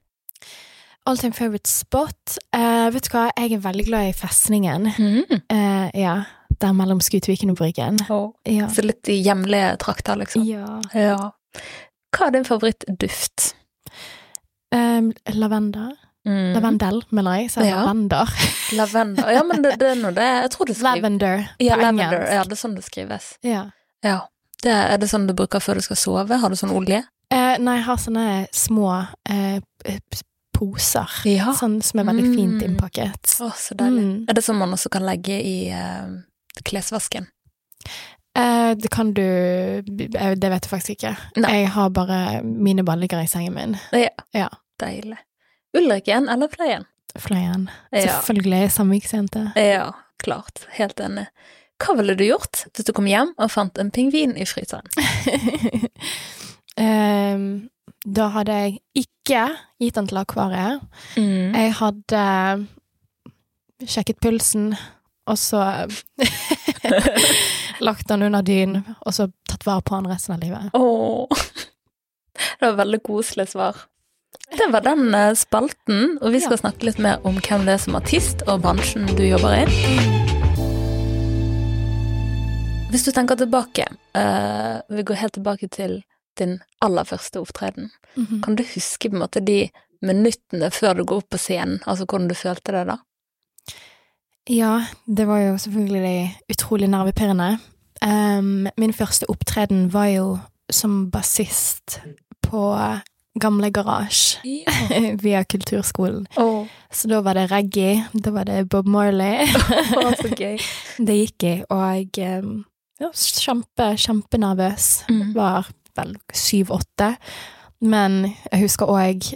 All time favorite spot. uh, vet du hva, jeg er veldig glad i festningen. Mm. Uh, ja, der mellom Skutviken og Bryggen. Ja. Så litt i hjemlige trakter, liksom. ja. Ja. Hva er din favorittduft? Um, lavender. Mm. Lavendel, mener jeg. Så Ja. lavender. Lavender. Ja, men det, det er nå det Jeg tror det skrives Lavender Ja, lavender. Ja, det er sånn det skrives. Ja. Ja. Det, er det sånn du bruker før du skal sove? Har du sånn olje? Eh, nei, jeg har sånne små eh, poser. Ja. Sånn som er veldig fint Mm. innpakket. Å, så deilig. Mm. Er det sånn man også kan legge i eh, klesvasken? Eh, det kan du eh, Det vet jeg faktisk ikke. Nei. Jeg har bare mine baller ligger i sengen min. Ja. Ja. Deilig. Ulriken eller Fløyen? Fløyen. Ja. Selvfølgelig samviksjente. ja, klart. Helt enig. Hva ville du gjort hvis du kom hjem og fant en pingvin i fryseren? um, da hadde jeg ikke gitt den til akvariet. Mm. Jeg hadde sjekket pulsen, og så lagt den under dyn, og så tatt vare på den resten av livet. Åh. Det var veldig koselig svar. Det var den eh, spalten, og vi skal Ja. snakke litt mer om hvem det er som artist, og bransjen du jobber i. Hvis du tenker tilbake, uh, vi går helt tilbake til din aller første opptreden. Mhm. Kan du huske på en måte de minuttene før du går opp på scenen, altså hvordan du følte det da? Ja, det var jo selvfølgelig utrolig nervepirrende. Um, min første opptreden var jo som bassist på Gamle Garasje Ja. via Kulturskolen. Oh. Så da var det reggae, da var det Bob Marley. så gøy. det gikk i, og jeg um, ja, kjempe, kjempenervøs. Mm. Var vel syv-åtte. Men jeg husker òg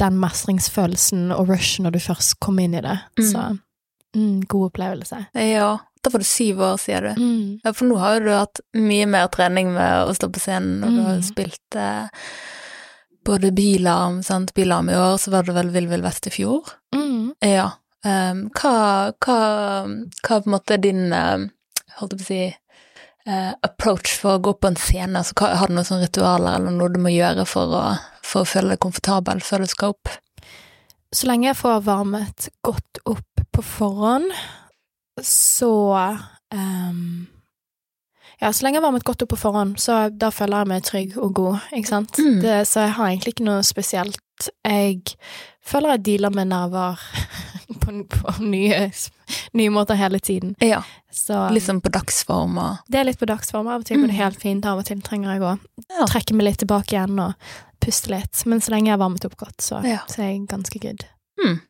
den mestringsfølelsen og rushen når du først kom inn i det. Mm. Så mm, god opplevelse. Ja, da var det syv år, sier du. Mm. Ja, for nå har jo du hatt mye mer trening med å stå på scenen, og du har Mm. spilt eh, både Bilarm, sant, Bilarm i år, så var det vel Vill Vill Vest i fjor. Mm. Ja. Um, hva, hva, hva på en måte er din, uh, holdt jeg på å si, Uh, approach for å gå på en scene? Altså, har du noen sånne ritualer eller noe du må gjøre for å, for å føle deg komfortabel før du skal opp? Så lenge jeg får varmet godt opp på forhånd, så um, Ja, så lenge jeg har varmet godt opp på forhånd, så da føler jeg meg trygg og god, ikke sant? Mm. Det, så jeg har egentlig ikke noe spesielt. Jeg føler jeg dealer med nerver på, på nye, nye måter hele tiden. Ja, Så liksom på dagsform og det er litt på dagsform. Av og til går det Mm. helt fint, av og til trenger jeg å Ja. trekke meg litt tilbake igjen og puste litt. Men så lenge jeg har varmet opp godt, så, Ja. så er jeg ganske good. Hmm.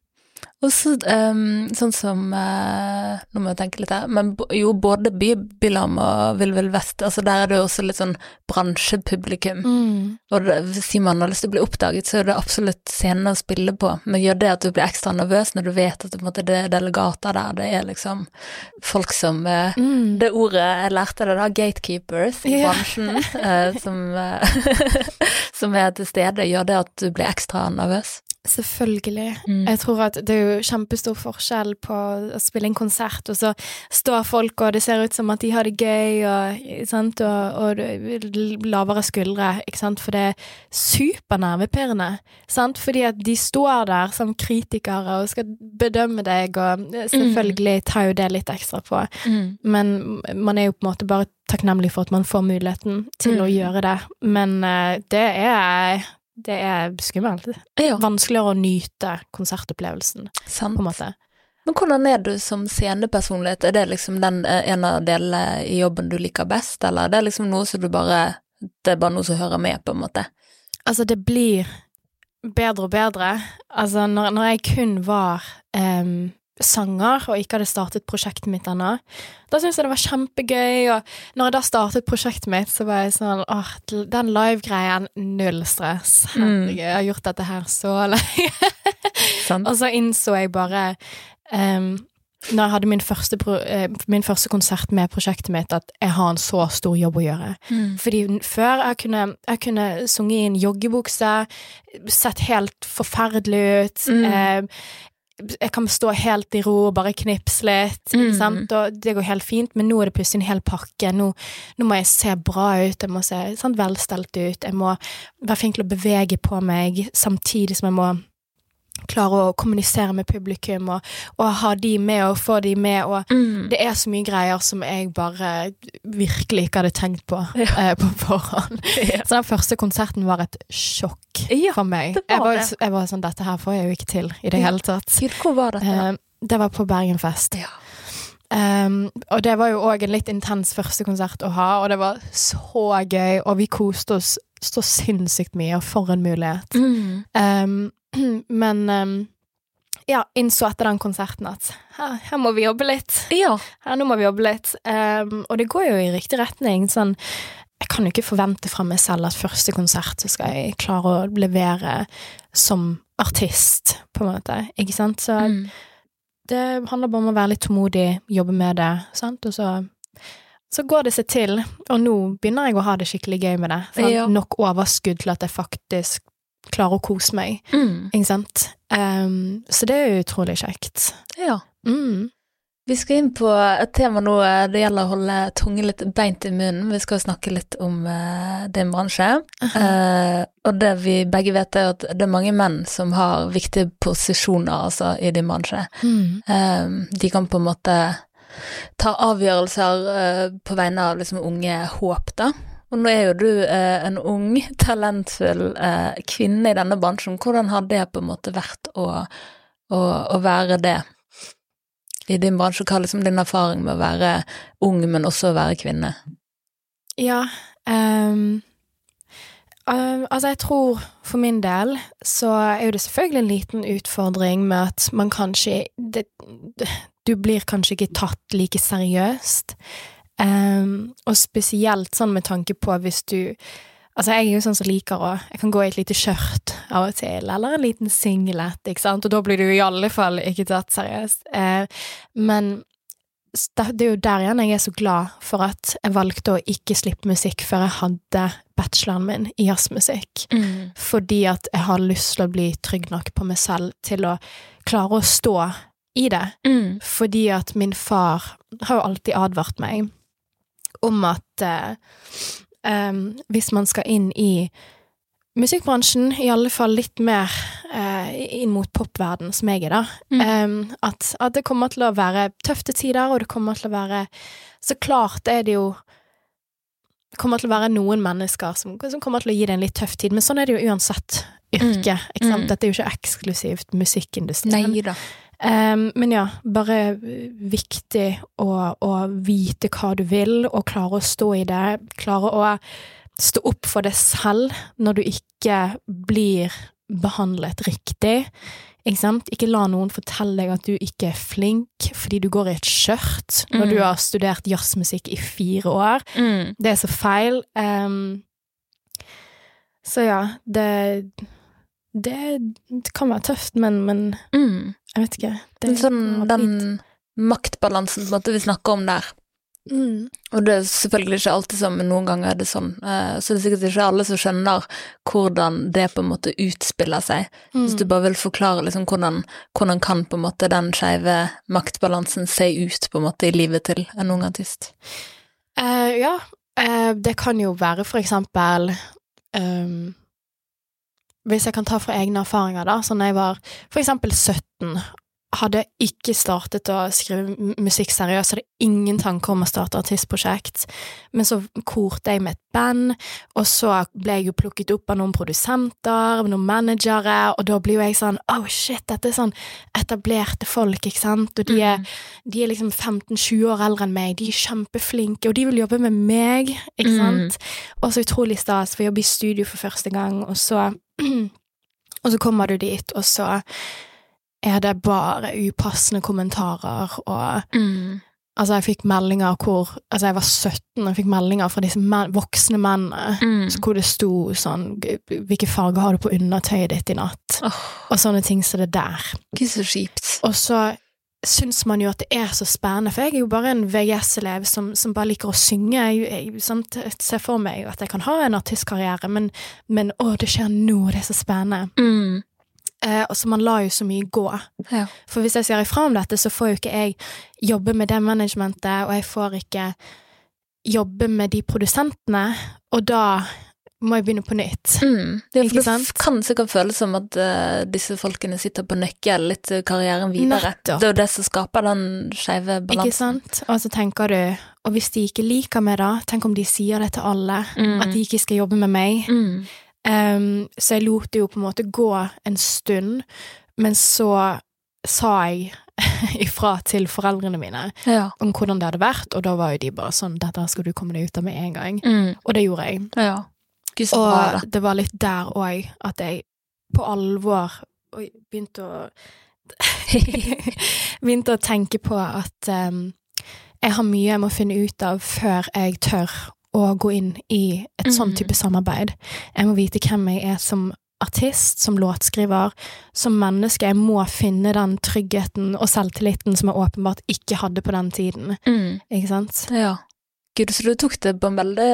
Og så um, sånn som uh, Nå må jeg tenke litt her, men jo, både Bybylarm og Vill Vill Vest, altså der er det jo også litt sånn bransjepublikum. Mm. Og det, hvis man har lyst til å bli oppdaget, så er det absolutt scenen å spille på, men gjør det at du blir ekstra nervøs når du vet at det, på en måte, det er delegater der, det er liksom folk som uh, Mm. Det ordet jeg lærte det da, gatekeepers i bransjen, bransjen, uh, som, eh, som er til stede, gjør det at du blir ekstra nervøs? Selvfølgelig. Mm. Jeg tror at det er jo kjempestor forskjell på å spille en konsert, og så står folk, og det ser ut som at de har det gøy, og, sant? og, og er lavere skuldre, ikke sant, for det er supernervepirrende, sant, fordi at de står der som kritikere og skal bedømme deg, og selvfølgelig tar jo det litt ekstra på, Mm. men man er jo på en måte bare takknemlig for at man får muligheten til å Mm. gjøre det, men eh, det er det er skummelt. Ja, Vanskeligere å nyte konsertopplevelsen, sant. på en måte. Men hvordan er du som scenepersonlighet? Er det liksom den ene delen i jobben du liker best, eller er det liksom noe som du bare Det er bare noe som hører med, på en måte? Altså, det blir bedre og bedre. Altså, når, når jeg kun var em, sanger og ikke hadde startet prosjektet mitt ennå, da syntes jeg det var kjempegøy, og når jeg da startet prosjektet mitt, så var jeg sånn åh, den live-greien, null stress. Mm. Herregud, jeg har gjort dette her så lenge. Og så innså jeg bare um, når jeg hadde min første, eh, min første konsert med prosjektet mitt, at jeg har en så stor jobb å gjøre. Mm. Fordi før jeg kunne, jeg kunne sunge i en joggebukse, sett helt forferdelig ut. Mm. Jeg kan stå helt i ro og bare knipse litt, Mm. sant? og det går helt fint, men nå er det plutselig en hel pakke. Nå, nå må jeg se bra ut, jeg må se sant, velstelt ut, jeg må være flink til å bevege på meg, samtidig som jeg må klare å kommunisere med publikum og, og ha de med og få de med. og Mm. det er så mye greier som jeg bare virkelig ikke hadde tenkt på eh, på forhånd. Ja. Så den første konserten var et sjokk Ja, for meg. var jeg, var, jeg var sånn Dette her får jeg jo ikke til i det Ja. hele tatt. Gud, hvor var dette? Eh, det var på Bergenfest. Ja. Um, og det var jo òg en litt intens første konsert å ha, og det var så gøy, og vi koste oss så sinnssykt mye, og for en mulighet. Mm. Um, men um, ja, innså etter den konserten at her, her må vi jobbe litt. Ja. Her, nå må vi jobbe litt. Um, og det går jo i riktig retning. Sånn, jeg kan jo ikke forvente fra meg selv at første konsert så skal jeg klare å levere som artist, på en måte. Ikke sant? Så Mm. det handler bare om å være litt tålmodig, jobbe med det, sant, og så så går det seg til, og nå begynner jeg å ha det skikkelig gøy med det. Sant? Ja. Nok overskudd til at jeg faktisk klarer å kose meg, Mm. ikke sant. Um, så det er jo utrolig kjekt. Ja. Mm. Vi skal inn på et tema nå. eh, Det gjelder å holde tunge litt beint i munnen. Vi skal snakke litt om uh, din bransje. Eh, og det vi begge vet, er at det er mange menn som har viktige posisjoner altså, i din bransje. Mm. Eh, de kan på en måte ta avgjørelser eh, på vegne av liksom unge håp, da. Og nå er jo du eh, en ung, talentfull eh, kvinne i denne bransjen. Hvordan har det på en måte vært å, å, å være det i din bransje? Hva er liksom din erfaring med å være ung, men også å være kvinne? Ja. um, um, altså, jeg tror for min del så er jo det selvfølgelig en liten utfordring med at man kanskje det, Du blir kanskje ikke tatt like seriøst. Ehm, og spesielt sånn med tanke på hvis du Altså, jeg er jo sånn som liker å Jeg kan gå i et lite skjørt av og til, eller en liten singlet, ikke sant, og da blir du i alle fall ikke tatt seriøst. Uh, men det er jo der igjen jeg er så glad for at jeg valgte å ikke slippe musikk før jeg hadde bacheloren min i jazzmusikk. Fordi at jeg har lyst til å bli trygg nok på meg selv til å klare å stå i det. Mm. Fordi at min far har jo alltid advart meg om at em, hvis man skal inn i musikkbransjen, i alle fall litt mer uh, inn mot popverden som jeg er, da, Mm. Um, at, at det kommer til å være tøfte tider, og det kommer til å være Så klart er det jo det kommer til å være noen mennesker som, som kommer til å gi det en litt tøff tid, men sånn er det jo uansett yrke. Ikke sant? Mm. Dette er jo ikke eksklusivt musikkindustrien. Nei da. Em, men ja, bare viktig å, å vite hva du vil, og klare å stå i det. Klare å stå opp for det selv når du ikke blir behandlet riktig. Ikke sant? Ikke la noen fortelle deg at du ikke er flink fordi du går i et skjørt når Mm. du har studert jazzmusikk i fire år. Mm. Det er så feil. Um, så ja, det, det Det kan være tøft, men, men Mm. Jeg vet ikke. Det, er sånn, den maktbalansen måte vi snakker om der. Mm. Og det er selvfølgelig ikke alltid sånn, men noen ganger er det sånn. Eh, Så det er sikkert ikke alle som skjønner hvordan det på en måte utspiller seg. Hvis du Mm. bare vil forklare liksom hvordan, hvordan kan på en måte den skeive maktbalansen se ut på en måte i livet til en ung artist? Uh, ja, uh, det kan jo være for eksempel ehm, Hvis jeg kan ta fra egne erfaringer, da, så når jeg var for eksempel 17, hadde ikke startet å skrive musikk seriøst, hadde ingen tanker om å starte artistprosjekt, men så korte jeg med et band, og så ble jeg jo plukket opp av noen produsenter, noen managere, og da blir jo jeg sånn oh shit, dette er sånn etablerte folk, ikke sant, og de er de er liksom 15-20 år eldre enn meg, de er kjempeflinke, og de vil jobbe med meg, ikke Mm. Og så utrolig stas, for jeg jobber i studio for første gang, og så Og så kommer du dit, og så er det bare upassende kommentarer, og Mm. altså, jeg fikk meldinger hvor Altså, jeg var 17, og jeg fikk meldinger fra disse men, voksne mennene, Mm. hvor det sto sånn Hvilke farger har du på undertøyet ditt i natt? Oh. Og sånne ting som det der. Ikke så kjipt. Og så syns man jo at det er så spennende, for jeg er jo bare en VGS-elev som, som bare liker å synge. Jeg, jeg, sant? jeg ser for meg at jeg kan ha en artistkarriere, men, men å, det skjer nå, det er så spennende. Mm. Eh, og så man lar jo så mye gå. Ja. For hvis jeg sier ifra om dette, så får jo ikke jeg jobbe med det managementet, og jeg får ikke jobbe med de produsentene, og da må jeg begynne på nytt. Mm. Ja, Ikke sant? det kan sikkert føles som at uh, disse folkene sitter på nøkkel litt til karrieren videre. Nettopp. Det er jo det som skaper den skeive Ikke sant? Og så tenker du, og hvis de ikke liker meg da, tenk om de sier det til alle, Mm. at de ikke skal jobbe med meg. Mm. Ehm, så jeg lot det jo på en måte gå en stund, men så sa jeg ifra til foreldrene mine Ja. om hvordan det hadde vært, og da var jo de bare sånn 'Dette skal du komme deg ut av med en gang'. Mm. Og det gjorde jeg. ja. Og det var litt der òg at jeg på alvor Oi, begynte å Begynte å tenke på at um, jeg har mye jeg må finne ut av før jeg tør å gå inn i et sånn type samarbeid. Jeg må vite hvem jeg er som artist, som låtskriver, som menneske. Jeg må finne den tryggheten og selvtilliten som jeg åpenbart ikke hadde på den tiden. Mm. Ikke sant? Ja. Gud, så du tok det på en veldig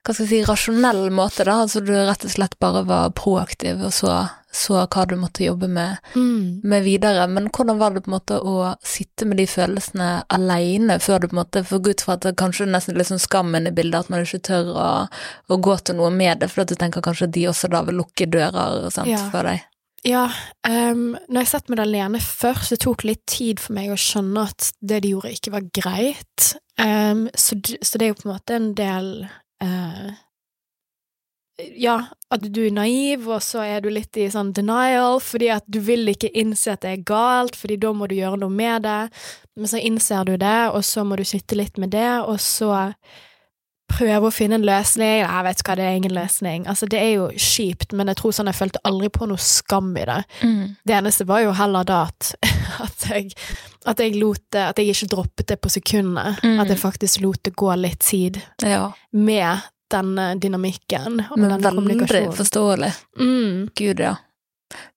hva skal jeg si, rasjonell måte, da. Altså du rett og slett bare var proaktiv og så, så hva du måtte jobbe med, Mm. med videre. Men hvordan var det på en måte å sitte med de følelsene aleine før du på en måte For gud for at det kanskje nesten litt sånn skammen i bildet, at man ikke tør å, å gå til noe med det, for at du tenker kanskje at de også da vil lukke dører sant, Ja. for deg. Ja, um, når jeg satt med det alene først, det tok litt tid for meg å skjønne at det de gjorde, ikke var greit. Um, så, så det er jo på en måte en del eh, Ja, at du er naiv, og så er du litt i sånn denial, fordi at du vil ikke innse at det er galt, fordi da må du gjøre noe med det. Men så innser du det, og så må du sitte litt med det, og så prøve å finne en løsning. Jeg vet hva, det er ingen løsning. Altså, det er jo kjipt, men jeg tror sånn, jeg følte aldri på noe skam i det. Det eneste var jo heller da at, at, jeg, at jeg lot det At jeg ikke droppet det på sekundet. Mm. At jeg faktisk lot det gå litt tid Ja, med denne dynamikken og men denne veldig forståelig. Mm. Gud, ja.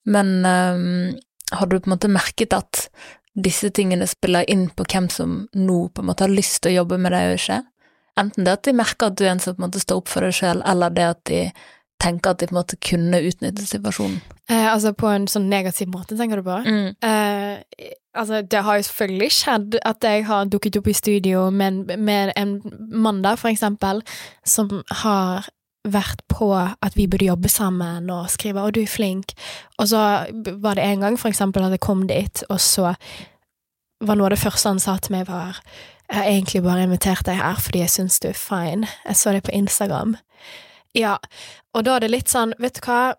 Men um, har du på en måte merket at disse tingene spiller inn på hvem som nå på en måte har lyst til å jobbe med deg og ikke? Enten det at de merker at du er en som på en måte står opp for deg sjøl, eller det at de tenker at de på en måte kunne utnytte situasjonen. Eh, altså på en sånn negativ måte, tenker du på? Mm. Eh, altså, det har jo selvfølgelig skjedd at jeg har dukket opp i studio med, med en mann da, for eksempel, som har vært på at vi burde jobbe sammen og skrive 'Å, du er flink', og så var det en gang, for eksempel, at jeg kom dit, og så var noe av det første han sa til meg, var 'Jeg har egentlig bare invitert deg her fordi jeg syns du er fine'. Jeg så det på Instagram. Ja, og da er det litt sånn, vet du hva,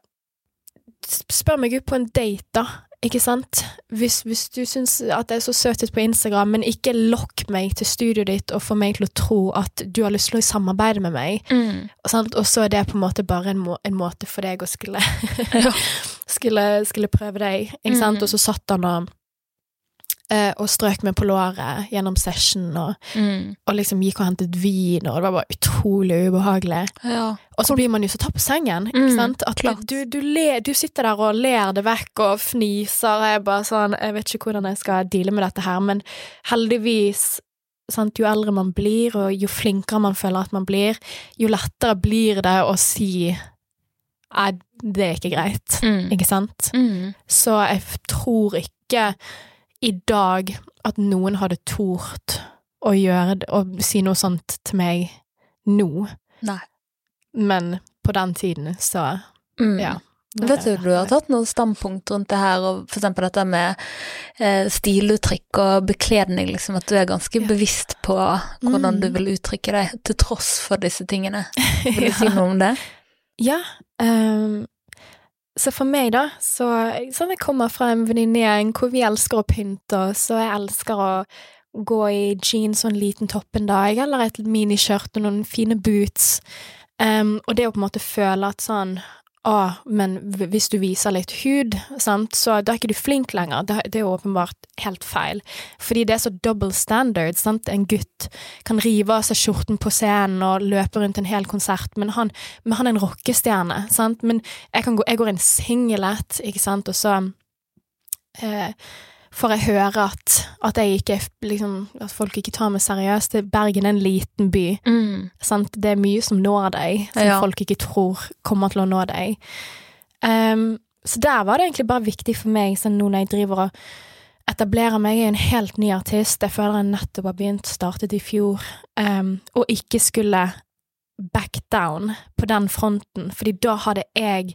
spør meg ut på en date, da. Ikke sant? Hvis, hvis du syns at jeg er så søt ut på Instagram, men ikke lokk meg til studioet ditt og få meg til å tro at du har lyst til å samarbeide med meg, Mm. og, så er det på en måte bare en, må, en måte for deg å skulle, skulle, skulle prøve deg, ikke sant? Mm. Og så satt han og, og strøk meg på låret gjennom session, og, Mm. og liksom gikk og hentet vin, og det var bare utrolig ubehagelig. Ja. Og så blir man jo så tatt på sengen, ikke Mm, sant? At du, du, le, du sitter der og ler det vekk og fniser, og jeg bare sånn Jeg vet ikke hvordan jeg skal deale med dette her, men heldigvis Sant? Jo eldre man blir, og jo flinkere man føler at man blir, jo lettere blir det å si Nei, det er ikke greit. Mm. Ikke sant? Mm. Så jeg tror ikke i dag at noen hadde tort å gjøre det, å si noe sånt til meg nå. Nei. Men på den tiden, så Mm. ja. Vet du, du har tatt noen standpunkt rundt det her, og for eksempel dette med eh, stiluttrykk og bekledning, liksom, at du er ganske Ja. bevisst på hvordan Mm. du vil uttrykke deg, til tross for disse tingene. Vil du si noe om det? ja ehm, så for meg, da, så Sånn jeg kommer fra en venninnegjeng hvor vi elsker å pynte oss, og jeg elsker å gå i jeans og en liten topp en dag, eller et miniskjørt og noen fine boots. Um, og det å på en måte føle at sånn Å, men hvis du viser litt hud, sant, så da er ikke du flink lenger. Det, det er jo åpenbart helt feil. Fordi det er så double standard, sant. En gutt kan rive av seg skjorten på scenen og løpe rundt en hel konsert, men han, men han er en rockestjerne, sant. Men jeg, kan gå, jeg går inn singlet, ikke sant, og så eh, får jeg høre at, at jeg ikke liksom, At folk ikke tar meg seriøst. Bergen er en liten by. Mm. Sant? Det er mye som når deg, som Ja. folk ikke tror kommer til å nå deg. Um, så der var det egentlig bare viktig for meg, sånn nå når jeg driver og etablerer meg, er en helt ny artist, jeg føler jeg nettopp har begynt, startet i fjor, um, og ikke skulle back down på den fronten, fordi da hadde jeg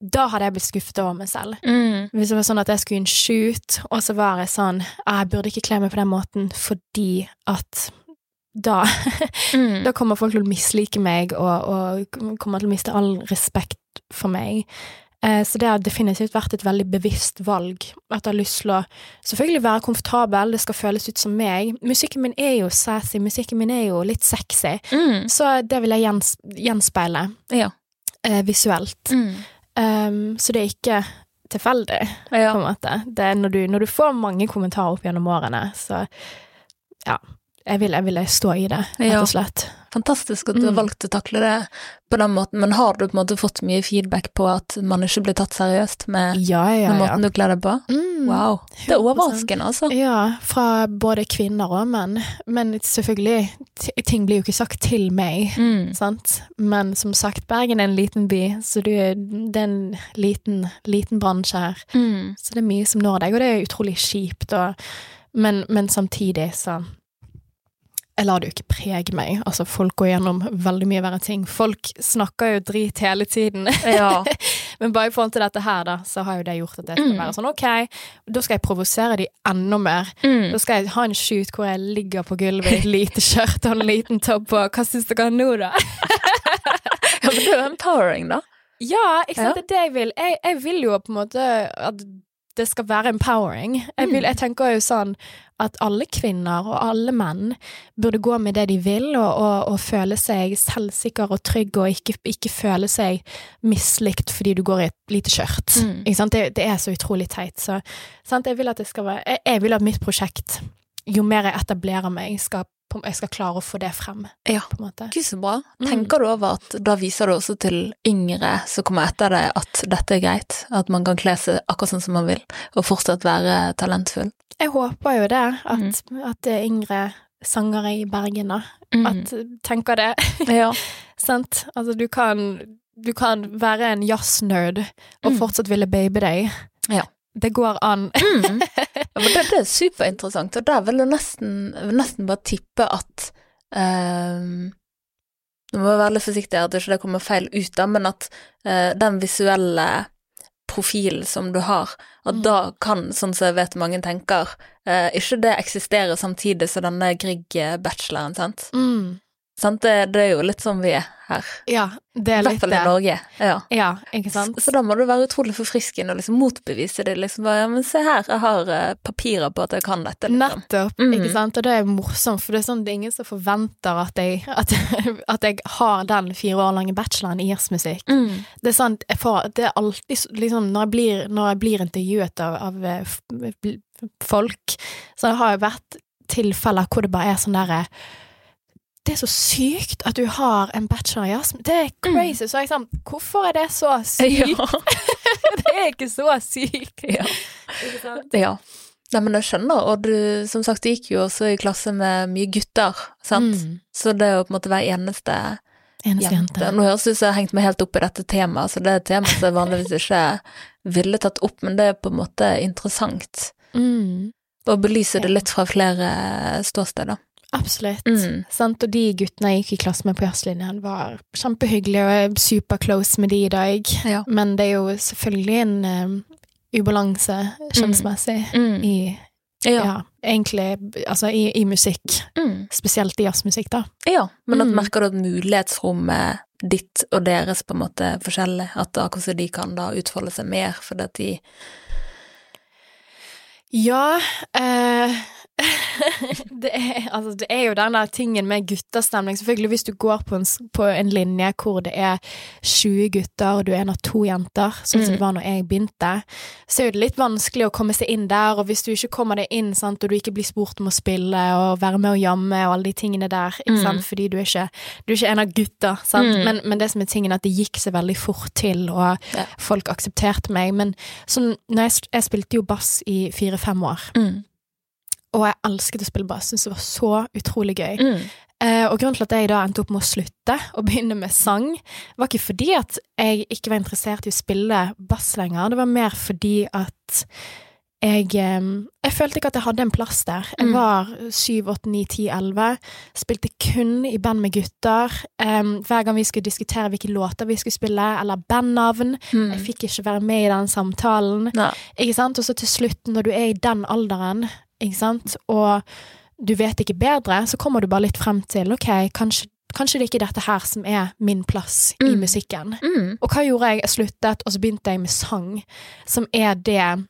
da hadde jeg blitt skuffet over meg selv. Mm. Hvis det var sånn at jeg skulle i en shoot, og så var jeg sånn «Ah, Jeg burde ikke kle meg på den måten fordi at da Mm. da kommer folk til å mislike meg og, og kommer til å miste all respekt for meg. Eh, så det har definitivt vært et veldig bevisst valg. At jeg har lyst til å selvfølgelig være komfortabel, det skal føles ut som meg. Musikken min er jo sassy, musikken min er jo litt sexy, Mm. så det vil jeg gjens gjenspeile Ja. eh, visuelt. Mm. Um, så det er ikke tilfeldig, på en måte. Det er når du, når du får mange kommentarer opp gjennom årene, så ja. Jeg ville, vil stå i det, rett og slett. Fantastisk at du har Mm. valgt å takle det på den måten, men har du på en måte fått mye feedback på at man ikke blir tatt seriøst med Ja, ja, ja. måten du kler deg på? Mm. Wow. Det er 100%. overraskende, altså. Ja, fra både kvinner og menn. Men selvfølgelig, ting blir jo ikke sagt til meg, Mm. sant. Men som sagt, Bergen er en liten by, så du, det er en liten, liten bransje her. Mm. Så det er mye som når deg, og det er utrolig kjipt. Og, men, men samtidig så Jeg lar det jo ikke prege meg. Altså, folk går gjennom veldig mye verre ting. Folk snakker jo drit hele tiden. Ja. Men bare i forhold til dette her, da, så har jo det gjort at jeg skal Mm. være sånn ok, da skal jeg provosere de enda mer. Mm. Da skal jeg ha en shoot hvor jeg ligger på gulvet i et lite skjørt og en liten topp på. Hva syns dere nå, da? ja, men det er jo empowering, da. Ja, ikke sant, Ja. det er det jeg vil. Jeg, jeg vil jo på en måte at det skal være empowering. Jeg, vil, Mm. jeg tenker jo sånn at alle kvinner og alle menn burde gå med det de vil, og, og, og føle seg selvsikker og trygg, og ikke, ikke føle seg mislikt fordi du går i et lite skjørt. Mm. Det, det er så utrolig teit. Så sant? Jeg, vil være, jeg, jeg vil at mitt prosjekt, jo mer jeg etablerer meg, skal, jeg skal klare å få det frem, Ja. på en måte. Gud, så bra. Mm. Tenker du over at da viser du også til yngre som kommer etter deg, at dette er greit? At man kan kle seg akkurat sånn som man vil, og fortsatt være talentfull? Jeg håper jo det, at, Mm. at det er yngre sangere i Bergen da, Mm. at tenker det, ja. sant? Altså, du kan, du kan være en jazznerd og Mm. fortsatt ville babe deg. Ja. Det går an. Mm. Ja, det, det er superinteressant, og der vil jeg nesten, nesten bare tippe at ehm, Nå må jeg være litt forsiktig her, at ikke det kommer feil ut, da, men at uh, den visuelle profilen som du har, at Mm. da kan, sånn som jeg vet mange tenker, uh, ikke det eksistere samtidig som denne Grieg-bacheloren, sant? Mm. Sant? Det, det er jo litt sånn vi er her, Ja, det er litt det. i er hvert fall i. Norge. Ja. Ja, ikke sant? Så, så da må du være utrolig forfriskende og liksom motbevise det. Liksom bare, ja, men se her, jeg har eh, papirer på at jeg kan dette, liksom. Nettopp, Mhm. ikke sant? Og det er morsomt, for det er sånn, det er ingen som forventer at jeg, at, at jeg har den fire år lange bacheloren i jazzmusikk. Mm. Det er sånn, jeg får, det er alltid liksom, når jeg blir, når jeg blir intervjuet av, av eh, folk, så har det vært tilfeller hvor det bare er sånn derre det er så sykt at du har en bachelor i astma. Det er crazy. Så jeg sånn, hvorfor er det så sykt? Ja. det er ikke så sykt. ja. Ikke sant? ja. Nei, men jeg skjønner, og du, som sagt, du gikk jo også i klasse med mye gutter, sant? Mm. Så det å på en måte være eneste Eneste jente jente. Nå høres det ut som jeg har hengt meg helt opp i dette temaet, så det er et tema som jeg vanligvis ikke ville tatt opp, men det er på en måte interessant Mm. å belyse det litt fra flere ståsteder. Absolutt. Mm. Sant? Og de guttene jeg gikk i klasse med på jazzlinjen, var kjempehyggelige og jeg er super close med de i dag. Ja. Men det er jo selvfølgelig en um, ubalanse kjønnsmessig Mm. i Ja. ja. egentlig altså i, i musikk. Mm. Spesielt i jazzmusikk, da. Ja, men at Mm. merker du at mulighetsrommet ditt og deres på en måte er forskjellig? At akkurat hvordan de kan da utfolde seg mer, fordi at de Ja eh, det, er, altså, det er jo den der tingen med guttastemning. Selvfølgelig, hvis du går på en, på en linje hvor det er 20 gutter, og du er en av to jenter, sånn som Mm. det var når jeg begynte, så er det litt vanskelig å komme seg inn der, og hvis du ikke kommer deg inn, sant, og du ikke blir spurt om å spille og være med og jamme og alle de tingene der, Mm. fordi du er ikke, du er ikke en av gutta, sant, Mm. men, men det som er tingen er at det gikk seg veldig fort til, og Ja. folk aksepterte meg, men sånn, jeg, jeg spilte jo bass i fire-fem år, mm. Og jeg elsket å spille bass, Syns det var så utrolig gøy. Mm. Eh, og grunnen til at jeg da endte opp med å slutte og begynne med sang, var ikke fordi at jeg ikke var interessert i å spille bass lenger, det var mer fordi at jeg, eh, jeg følte ikke at jeg hadde en plass der. Jeg Mm. var 7, 8, 9, 10, 11. Spilte kun i band med gutter. Um, hver gang vi skulle diskutere hvilke låter vi skulle spille, eller bandnavn. Mm. Jeg fikk ikke være med i den samtalen. Ikke sant? Og så til slutt, når du er i den alderen, ikke sant, og du vet ikke bedre, så kommer du bare litt frem til ok, kanskje, kanskje det ikke er dette her som er min plass i Mm. musikken. Mm. Og hva gjorde jeg? Jeg sluttet, og så begynte jeg med sang, som er det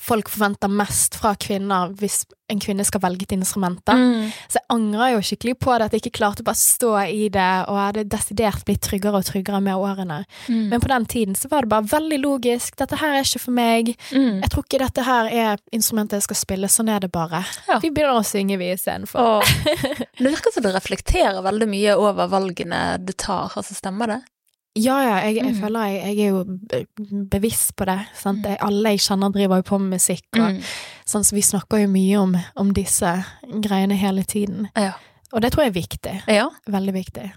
folk forventer mest fra kvinner hvis en kvinne skal velge et instrument. Mm. Så jeg angrer jo skikkelig på det, at jeg ikke klarte å bare stå i det, og jeg hadde desidert blitt tryggere og tryggere med årene. Mm. Men på den tiden så var det bare veldig logisk. Dette her er ikke for meg. Mm. Jeg tror ikke dette her er instrumentet jeg skal spille. Sånn er det bare. Ja. Vi begynner å synge, vi, istedenfor. Det virker som du reflekterer veldig mye over valgene du tar, altså stemmer det? Ja, ja, jeg, jeg Mm. føler jeg, jeg er jo bevisst på det. Sant? Jeg, alle jeg kjenner driver jo på med musikk, og Mm. sånn, så vi snakker jo mye om, om disse greiene hele tiden. Ja. Og det tror jeg er viktig. ja. Veldig viktig.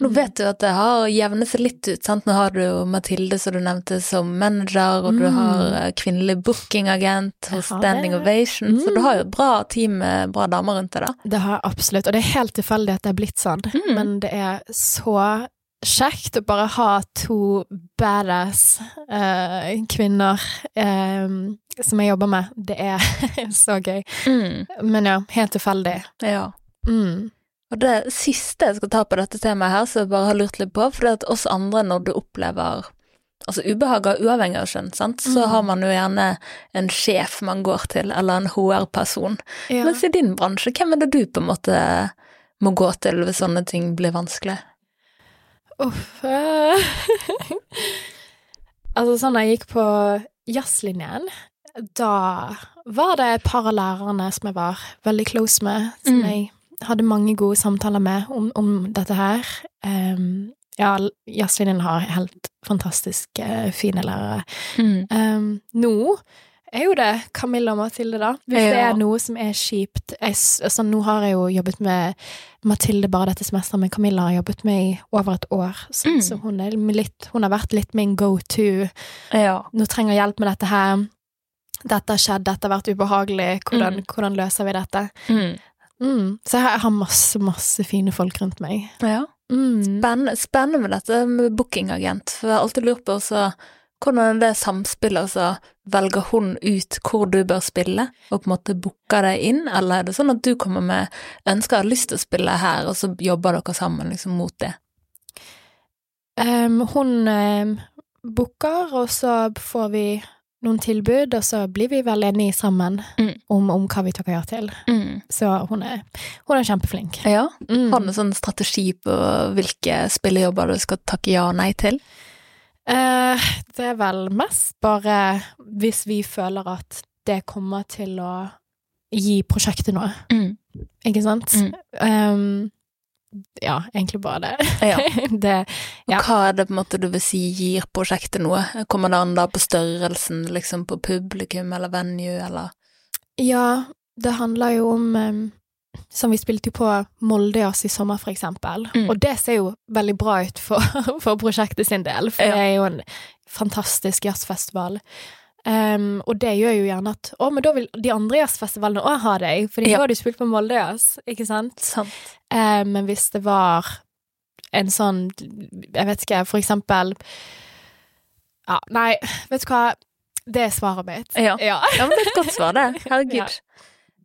Nå Mm. vet du at det har jevnet seg litt ut, sant? Nå har du Mathilde, som du nevnte, som manager, og du Mm. har eh, kvinnelig bookingagent hos Standing det. Ovation, så Mm. du har jo et bra team med bra damer rundt deg, da. Det har jeg absolutt, og det er helt tilfeldig at det er blitt sånn, Mm. men det er så kjekt å bare ha to badass uh, kvinner um, som jeg jobber med. Det er så gøy. Men ja, helt tilfeldig. Ja. Mm. Og det siste jeg skal ta på dette temaet her, som jeg bare har lurt litt på, for det er at oss andre, når du opplever altså ubehag av uavhengig av kjønn, sant, så Mm. har man jo gjerne en sjef man går til, eller en HR-person. Ja. Mens i din bransje, hvem er det du på en måte må gå til hvis sånne ting blir vanskelig? Uff. altså, sånn jeg gikk på jazzlinjen, da var det et par av lærerne som jeg var veldig close med, som Mm. jeg hadde mange gode samtaler med om, om dette her. Um, ja, jazzlinjen har helt fantastisk uh, fine lærere. Um, nå er jo det Camilla og Mathilde, da. Hvis det er noe som er kjipt jeg, altså, Nå har jeg jo jobbet med Mathilde bare dette semesteret, men Camilla har jobbet med i over et år. Så, Mm. så hun, litt, hun har vært litt min go to. Ja. Nå trenger jeg hjelp med dette her. Dette har skjedd, dette har vært ubehagelig. Hvordan, Mm. hvordan løser vi dette? Mm. Mm. Så jeg har masse, masse fine folk rundt meg. ja. Mm. Spennende, spennende med dette med bookingagent, for jeg har alltid lurt på også hvordan er det samspillet, altså velger hun ut hvor du bør spille, og på en måte booker deg inn, eller er det sånn at du kommer med ønsker og har lyst til å spille her, og så jobber dere sammen liksom mot det? Um, hun um, booker, og så får vi noen tilbud, og så blir vi vel enige sammen Mm. om, om hva vi takker ja til. Så hun er, hun er kjempeflink. Ja, Mm. har du en sånn strategi på hvilke spillejobber du skal takke ja og nei til? Eh, det er vel mest bare hvis vi føler at det kommer til å gi prosjektet noe, ikke sant? Mm. Um, ja, egentlig bare det. Ja. det Ja. hva er det på en måte du vil si gir prosjektet noe? Kommer det an da på størrelsen, liksom på publikum eller venue, eller? Ja, det handler jo om em, Som vi spilte jo på Moldejazz i sommer, for eksempel. Mm. Og det ser jo veldig bra ut for, for prosjektet sin del, for Ja. det er jo en fantastisk jazzfestival. Um, og det gjør jo gjerne at Å, men da vil de andre jazzfestivalene òg ha deg, for Ja. nå har du spilt på Moldejazz, ikke sant? Sant. Um, men hvis det var en sånn Jeg vet ikke, for eksempel Ja, nei, vet du hva? Det er svaret mitt. Ja. ja. Ja, men det er et godt svar, det. Herregud. Ja.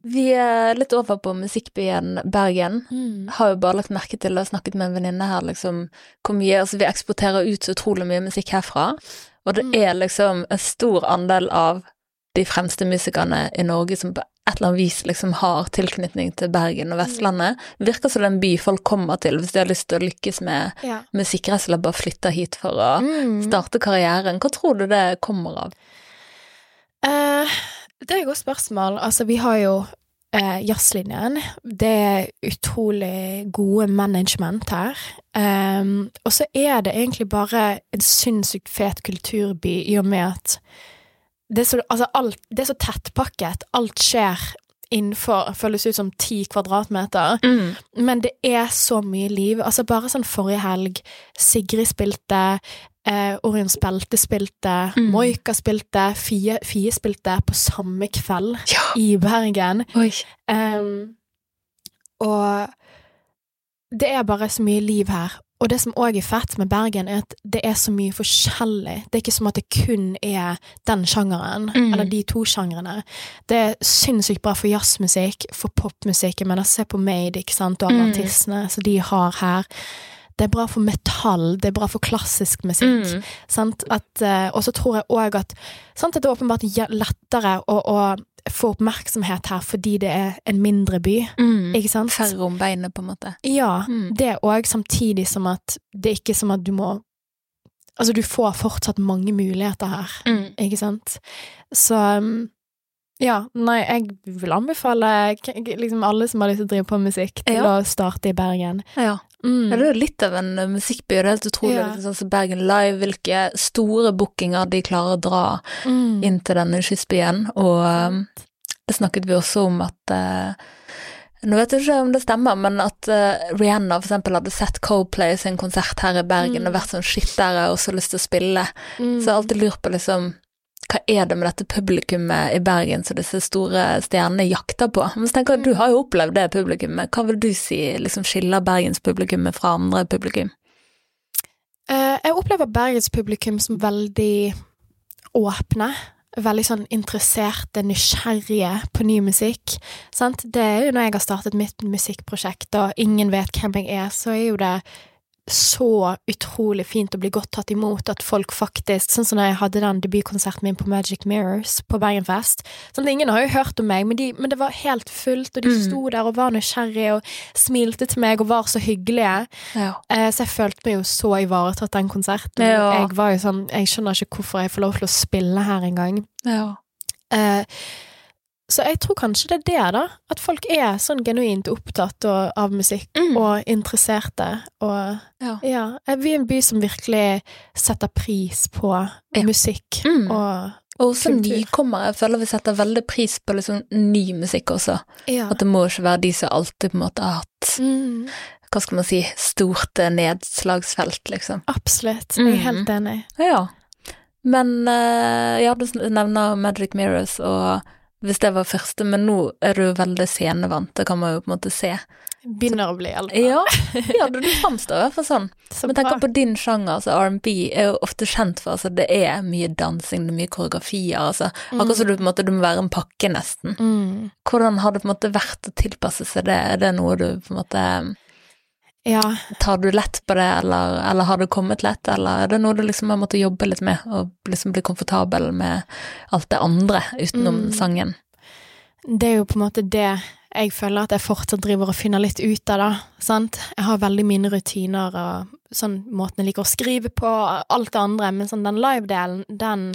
Vi er litt over på musikkbyen Bergen. Mm. Har jo bare lagt merke til og snakket med en venninne her, liksom, hvor mye Altså, vi eksporterer ut så utrolig mye musikk herfra, og det Mm. er liksom en stor andel av de fremste musikerne i Norge som på et eller annet vis liksom har tilknytning til Bergen og Vestlandet. Virker som det er en by folk kommer til hvis de har lyst til å lykkes med ja. musikkreise, eller bare flytte hit for å Mm. starte karrieren. Hva tror du det kommer av? Eh, det er et godt spørsmål. Altså, vi har jo eh, jazzlinjen. Det er utrolig gode management her. Um, og så er det egentlig bare en sinnssykt fet kulturby i og med at det er så, altså alt, det er så tettpakket. Alt skjer innenfor føles ut som ti kvadratmeter. Men det er så mye liv. Altså bare sånn forrige helg, Sigrid spilte, eh, Orion Belte spilte, Mm. Moika spilte, Fie, Fie spilte på samme kveld Ja! i Bergen. Em, og det er bare så mye liv her. Og det som òg er fett med Bergen, er at det er så mye forskjellig. Det er ikke som at det kun er den sjangeren, Mm. eller de to sjangrene. Det er sinnssykt bra for jazzmusikk, for popmusikk. Men se på Made, ikke sant, og alle Mm. artistene som de har her. Det er bra for metall, det er bra for klassisk musikk. Mm. Eh, og så tror jeg òg at, sant, det er åpenbart lettere å, å få oppmerksomhet her fordi det er en mindre by, Mm. ikke sant? Færre om beinet, på en måte. Ja, Mm. det òg, samtidig som at det er ikke som at du må Altså, du får fortsatt mange muligheter her, Mm. ikke sant? Så um, ja, nei, jeg vil anbefale liksom alle som har lyst til å drive på musikk, til Ja. å starte i Bergen. Ja. Mm. Ja, det er litt av en eh, musikkby, det er helt utrolig. Ja. Sånn som Bergen Live, hvilke store bookinger de klarer å dra Mm. inn til denne kystbyen. Og um, det snakket vi også om at uh, Nå vet jeg ikke om det stemmer, men at uh, Rihanna eksempel hadde sett Coldplay sin konsert her i Bergen Mm. og vært sånn shit, der har jeg også lyst til å spille. Mm. Så jeg har alltid lurt på liksom hva er det med dette publikummet i Bergen som disse store stjernene jakter på? Men så tenker jeg, du har jo opplevd det publikummet. Hva vil du si liksom skiller bergenspublikummet fra andre publikum? Eh, jeg opplever Bergens publikum som veldig åpne. Veldig sånn interesserte, nysgjerrige på ny musikk. Sant? Det er jo når jeg har startet mitt musikkprosjekt, og ingen vet hvem jeg er, så er jo det så utrolig fint å bli godt tatt imot at folk faktisk Sånn som da jeg hadde den debutkonserten min på Magic Mirrors på Bergenfest. Sånn, ingen har jo hørt om meg, men, de, men det var helt fullt, og de Mm. sto der og var nysgjerrige og smilte til meg og var så hyggelige. Ja. Eh, Så jeg følte meg jo så ivaretatt den konserten. Ja. Jeg var jo sånn Jeg skjønner ikke hvorfor jeg får lov til å spille her engang. ja. Eh, så jeg tror kanskje det er det, da. At folk er sånn genuint opptatt og, av musikk Mm. og interesserte. Og Ja. ja, vi er en by som virkelig setter pris på Ja. musikk Mm. og Og også Kultur. nykommere. Jeg føler vi setter veldig pris på liksom ny musikk også. Ja. At det må ikke være de som alltid på en måte har hatt Mm, hva skal man si, stort eh, nedslagsfelt, liksom. absolutt. Jeg er Mm. helt enig. Ja. Men eh, ja, du nevner Magic Mirrors, og hvis det var første, men nå er du veldig scenevant, det kan man jo på en måte se. Begynner å bli eldre. Ja, ja du, du framstår i hvert fall sånn. Så Men tenk på din sjanger, altså R&B er jo ofte kjent for altså det er mye dansing, det er mye koreografier, altså. Akkurat som du på en måte, du må være en pakke, nesten. Mm. Hvordan har det på en måte vært å tilpasse seg det? Er det noe du på en måte Ja. Tar du lett på det, eller, eller har det kommet lett, eller er det noe du liksom har måttet jobbe litt med, og liksom bli komfortabel med alt det andre utenom Mm. sangen? Det er jo på en måte det jeg føler at jeg fortsatt driver og finner litt ut av, da. Sant? Jeg har veldig mine rutiner og sånn måten jeg liker å skrive på, alt det andre, men sånn den live-delen, den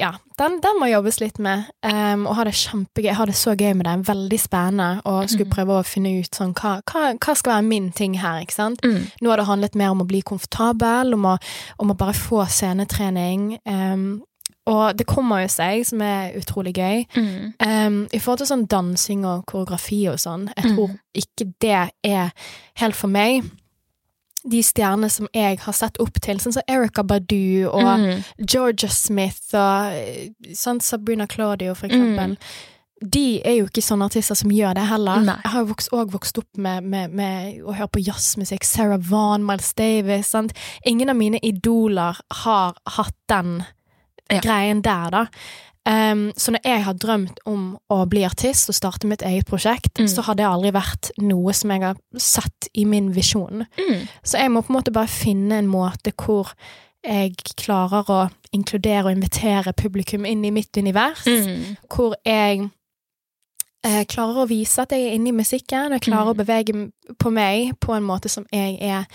ja, den, den må jobbes litt med. Um, og ha det kjempegøy. Jeg har det så gøy med det. Veldig spennende. Og skulle Mhm. prøve å finne ut sånn hva, hva, hva skal være min ting her, ikke sant? Mm. Nå har det handlet mer om å bli komfortabel, om å, om å bare få scenetrening. Um, og det kommer jo seg, som er utrolig gøy. Mm. Um, I forhold til sånn dansing og koreografi og sånn, jeg Mm. tror ikke det er helt for meg. De stjernene som jeg har sett opp til, sånn som Erica Badu og Mm. Georgia Smith og eh, sånn Sabrina Claudio, for Mm. eksempel. De er jo ikke sånne artister som gjør det heller. Nei. Jeg har jo vokst, også vokst opp med, med, med å høre på jazzmusikk. Sarah Vaughan, Miles Davis. Sant? Ingen av mine idoler har hatt den Ja. greien der, da. Um, så når jeg har drømt om å bli artist og starte mitt eget prosjekt, Mm. så har det aldri vært noe som jeg har sett i min visjon. Mm. Så jeg må på en måte bare finne en måte hvor jeg klarer å inkludere og invitere publikum inn i mitt univers. Mm. Hvor jeg eh, klarer å vise at jeg er inne i musikken, og klarer Mm. å bevege på meg på en måte som jeg er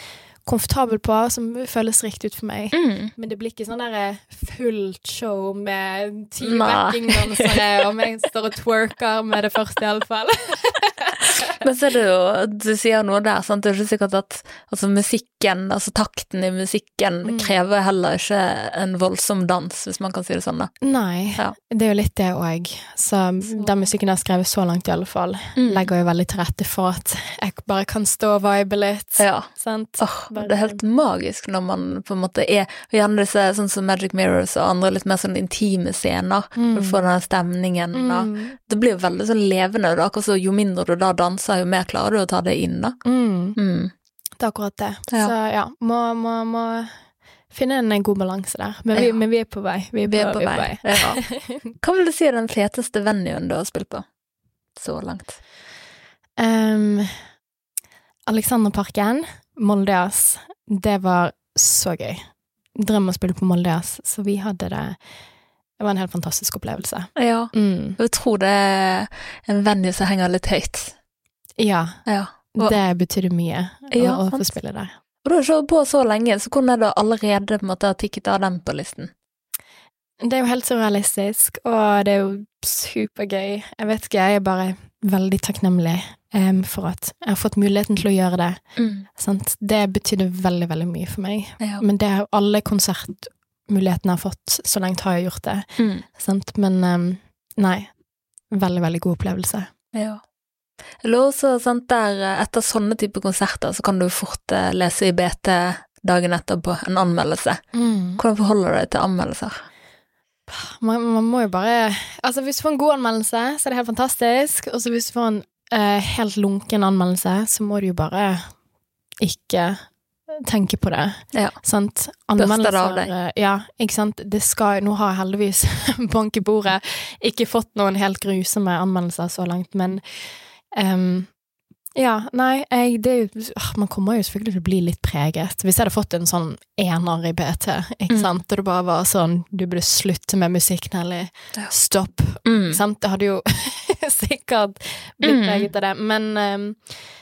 komfortabel på, som føles riktig ut for meg. Mm. Men det blir ikke sånn der fullt show med ti backingdansere, og jeg står og twerker med det første, iallfall. Men så er det jo, du sier noe der, sant, det er ikke sikkert at altså musikken, altså takten i musikken Mm. krever heller ikke en voldsom dans, hvis man kan si det sånn da. Nei, Ja. det er jo litt det òg. Så Så- den musikken jeg har skrevet så langt, i alle fall, Mm. legger jo veldig til rette for at jeg bare kan stå og vibe litt. Ja. Sant? Åh, Bare- det er helt magisk når man på en måte er og Gjerne disse sånn som Magic Mirrors og andre litt mer sånn intime scener. Mm. Du får den stemningen. Og Mm. det blir jo veldig sånn levende. Da. Akkurat så Jo mindre du da danser, jo mer klarer du å ta det inn. da. Mm. Mm. Det er akkurat det. Ja. Så ja, må, må, må finne en god balanse der. Men vi, Ja. men vi er på vei. Vi er på, Vi er på vei. Ja. Hva vil du si er den feteste venuen du har spilt på så langt? Um, Alexanderparken, Moldeas. det var så gøy. Drøm å spille på Moldeas, så vi hadde det Det var en helt fantastisk opplevelse. Ja. Mm. Jeg tror det er en venue som henger litt høyt. Ja, Ja. Og, det betydde mye å, Ja, å få spille der. og du har ikke på så lenge, så hvordan er det allerede på en måte har tikket av den på listen? Det er jo helt surrealistisk, og det er jo supergøy. Jeg vet ikke, jeg er bare veldig takknemlig um, for at jeg har fått muligheten til å gjøre det. Sant? Det betydde veldig, veldig mye for meg. Ja. Men det er jo alle konsertmulighetene jeg har fått, så langt har jeg gjort det. Mm. Sant? Men um, nei, veldig, veldig god opplevelse. Ja. Eller også, sant, der, etter sånne type konserter, så kan du fort eh, lese i BT dagen etterpå en anmeldelse. Hvordan forholder du deg til anmeldelser? Man, man må jo bare Altså, hvis du får en god anmeldelse, så er det helt fantastisk. Og så hvis du får en uh, helt lunken anmeldelse, så må du jo bare ikke tenke på det. Ja. Sant? Anmeldelser av deg. Ja, ikke sant. Det skal Nå har jeg heldigvis bank i bordet ikke fått noen helt grusomme anmeldelser så langt, men ehm, ja, nei, jeg, det jo Man kommer jo selvfølgelig til å bli litt preget. Hvis jeg hadde fått en sånn ener i BT, ikke Mm. sant, og det bare var sånn Du burde slutte med musikk, Nelly. Stopp. Mm. Ikke sant? Det hadde jo sikkert blitt Mm. preget av det. Men ehm,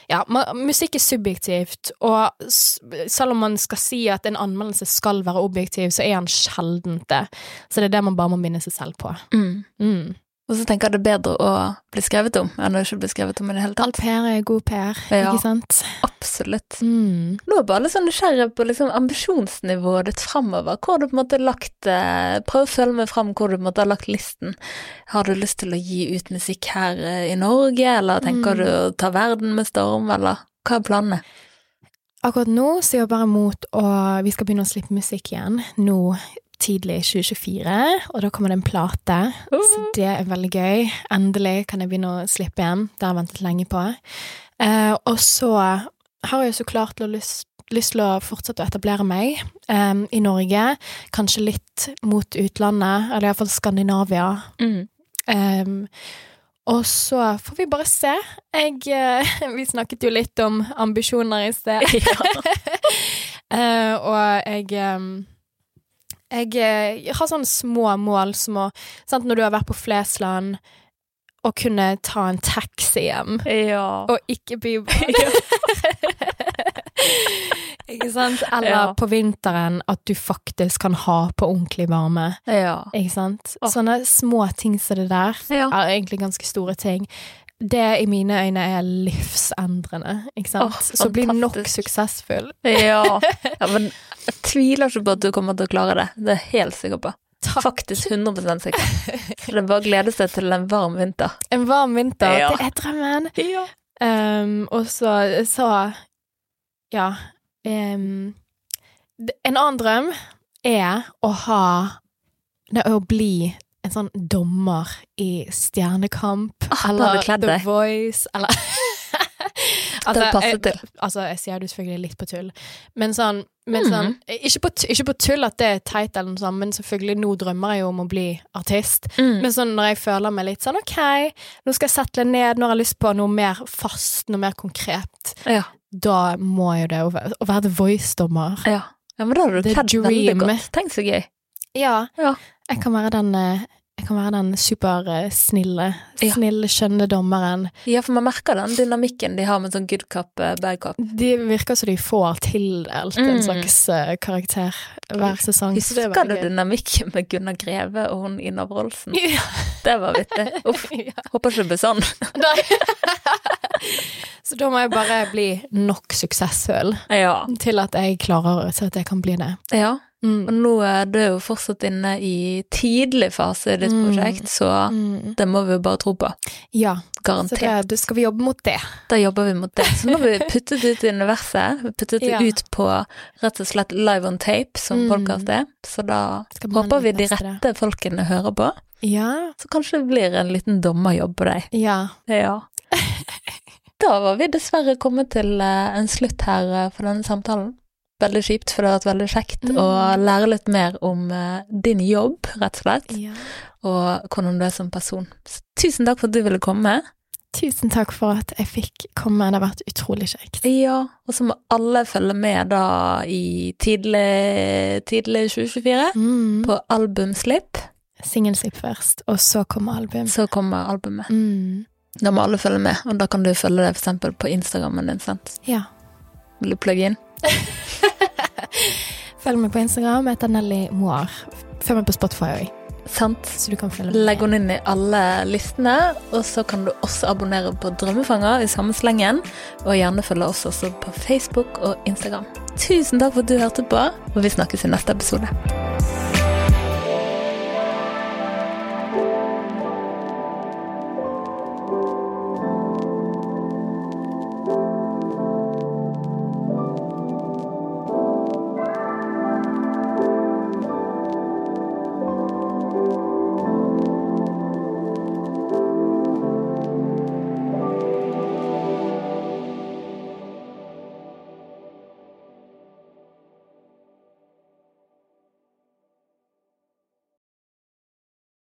ja, musikk er subjektivt, og selv om man skal si at en anmeldelse skal være objektiv, så er han sjeldent det. Så det er det man bare må minne seg selv på. Mm. Og så tenker jeg det er bedre å bli skrevet om enn å ikke bli skrevet om i det hele All tatt. PR er god PR, Ja. ikke sant? Absolutt. Mm. Nå er bare litt sånn nysgjerrig på liksom ambisjonsnivået ditt framover. Hvor du på en måte lagt eh, Prøv å følge med fram hvor du på en måte har lagt listen. Har du lyst til å gi ut musikk her eh, i Norge, eller tenker Mm. du å ta verden med storm, eller hva er planene? Akkurat nå så jobber jeg mot å Vi skal begynne å slippe musikk igjen nå tidlig i 2024, og da kommer det en plate. Så det er veldig gøy. Endelig kan jeg begynne å slippe igjen. Det har jeg ventet lenge på. Eh, og så har jeg så klart lyst, lyst til å fortsette å etablere meg eh, i Norge. Kanskje litt mot utlandet, eller iallfall Skandinavia. Mm. Um, og så får vi bare se. Jeg, eh, vi snakket jo litt om ambisjoner i sted. Eh, og jeg em, jeg, jeg har sånne små mål som å sant, Når du har vært på Flesland, å kunne ta en taxi hjem, Ja. og ikke bybad. ikke sant? Eller Ja. på vinteren at du faktisk kan ha på ordentlig varme. ja. Ikke sant? Sånne små ting som det der Ja. er egentlig ganske store ting. Det i mine øyne er livsendrende, ikke sant? Oh, Så bli nok suksessfull. Ja. ja, men jeg tviler ikke på at du kommer til å klare det. Det er jeg helt sikker på. Takk. Faktisk 100 sikker. Så det er bare å glede seg til en varm vinter. En varm vinter, Ja. det er drømmen. Ja. Um, og så, så ja um, En annen drøm er å ha å bli en sånn dommer i Stjernekamp Ah, eller The. Voice eller Det passer jeg, til. altså, jeg sier det selvfølgelig litt på tull, men sånn, men sånn ikke, på, ikke på tull at det er teit, eller noe sånt, men selvfølgelig, nå drømmer jeg jo om å bli artist. Mm. Men sånn når jeg føler meg litt sånn ok, nå skal jeg settle ned, nå har jeg lyst på noe mer fast, noe mer konkret, Ja. da må jo det å være, å være The Voice-dommer. ja. ja, men da har du kledd veldig godt. Tenk så gøy. Ja. Ja. Jeg kan være den eh, jeg kan være den supersnille, Ja. snille, skjønne dommeren. Ja, for man merker den dynamikken de har med sånn good cup, eh, bad cup. De virker som de får tildelt en Mm. slags eh, karakter hver sesong. er Husker du dynamikken med Gunnar Greve og hun Ina Wroldsen? Ja. Det var vittig. Uff, Ja. håper ikke det blir sånn. Så da må jeg bare bli nok suksessfull Ja. til at jeg klarer til at jeg kan bli det. ja. Mm. Og nå er du jo fortsatt inne i tidlig fase i ditt Mm. prosjekt, så Mm. det må vi jo bare tro på. Ja, Garantert. Så da skal vi jobbe mot det. Da jobber vi mot det. Så nå har vi puttet ut i universet. Puttet det Ja. ut på rett og slett live on tape, som Mm. podkast er. Så da håper vi de rette folkene hører på. Ja. Så kanskje det blir en liten dommerjobb på deg. Ja. Ja. Da var vi dessverre kommet til eh, en slutt her eh, for denne samtalen. Veldig kjipt, for det har vært veldig kjekt Mm. å lære litt mer om uh, din jobb, rett og slett, ja. og hvordan du er som person. Så tusen takk for at du ville komme. Tusen takk for at jeg fikk komme. Det har vært utrolig kjekt. Ja, og så må alle følge med da i tidlig, tidlig 2024 Mm. på albumslipp. Singelslipp først, og så kommer album. Så kommer albumet. Mm. Da må alle følge med, og da kan du følge det eksempel på Instagrammen din, sant? Ja. Vil du plugge inn? Følg meg på Instagram, jeg heter Nelly Moar. Følg meg på Spotify òg, Sant? så du kan følge med. Legg henne inn i alle listene, og så kan du også abonnere på Drømmefanger i samme slengen, og gjerne følge oss også på Facebook og Instagram. Tusen takk for at du hørte på, og vi snakkes i neste episode.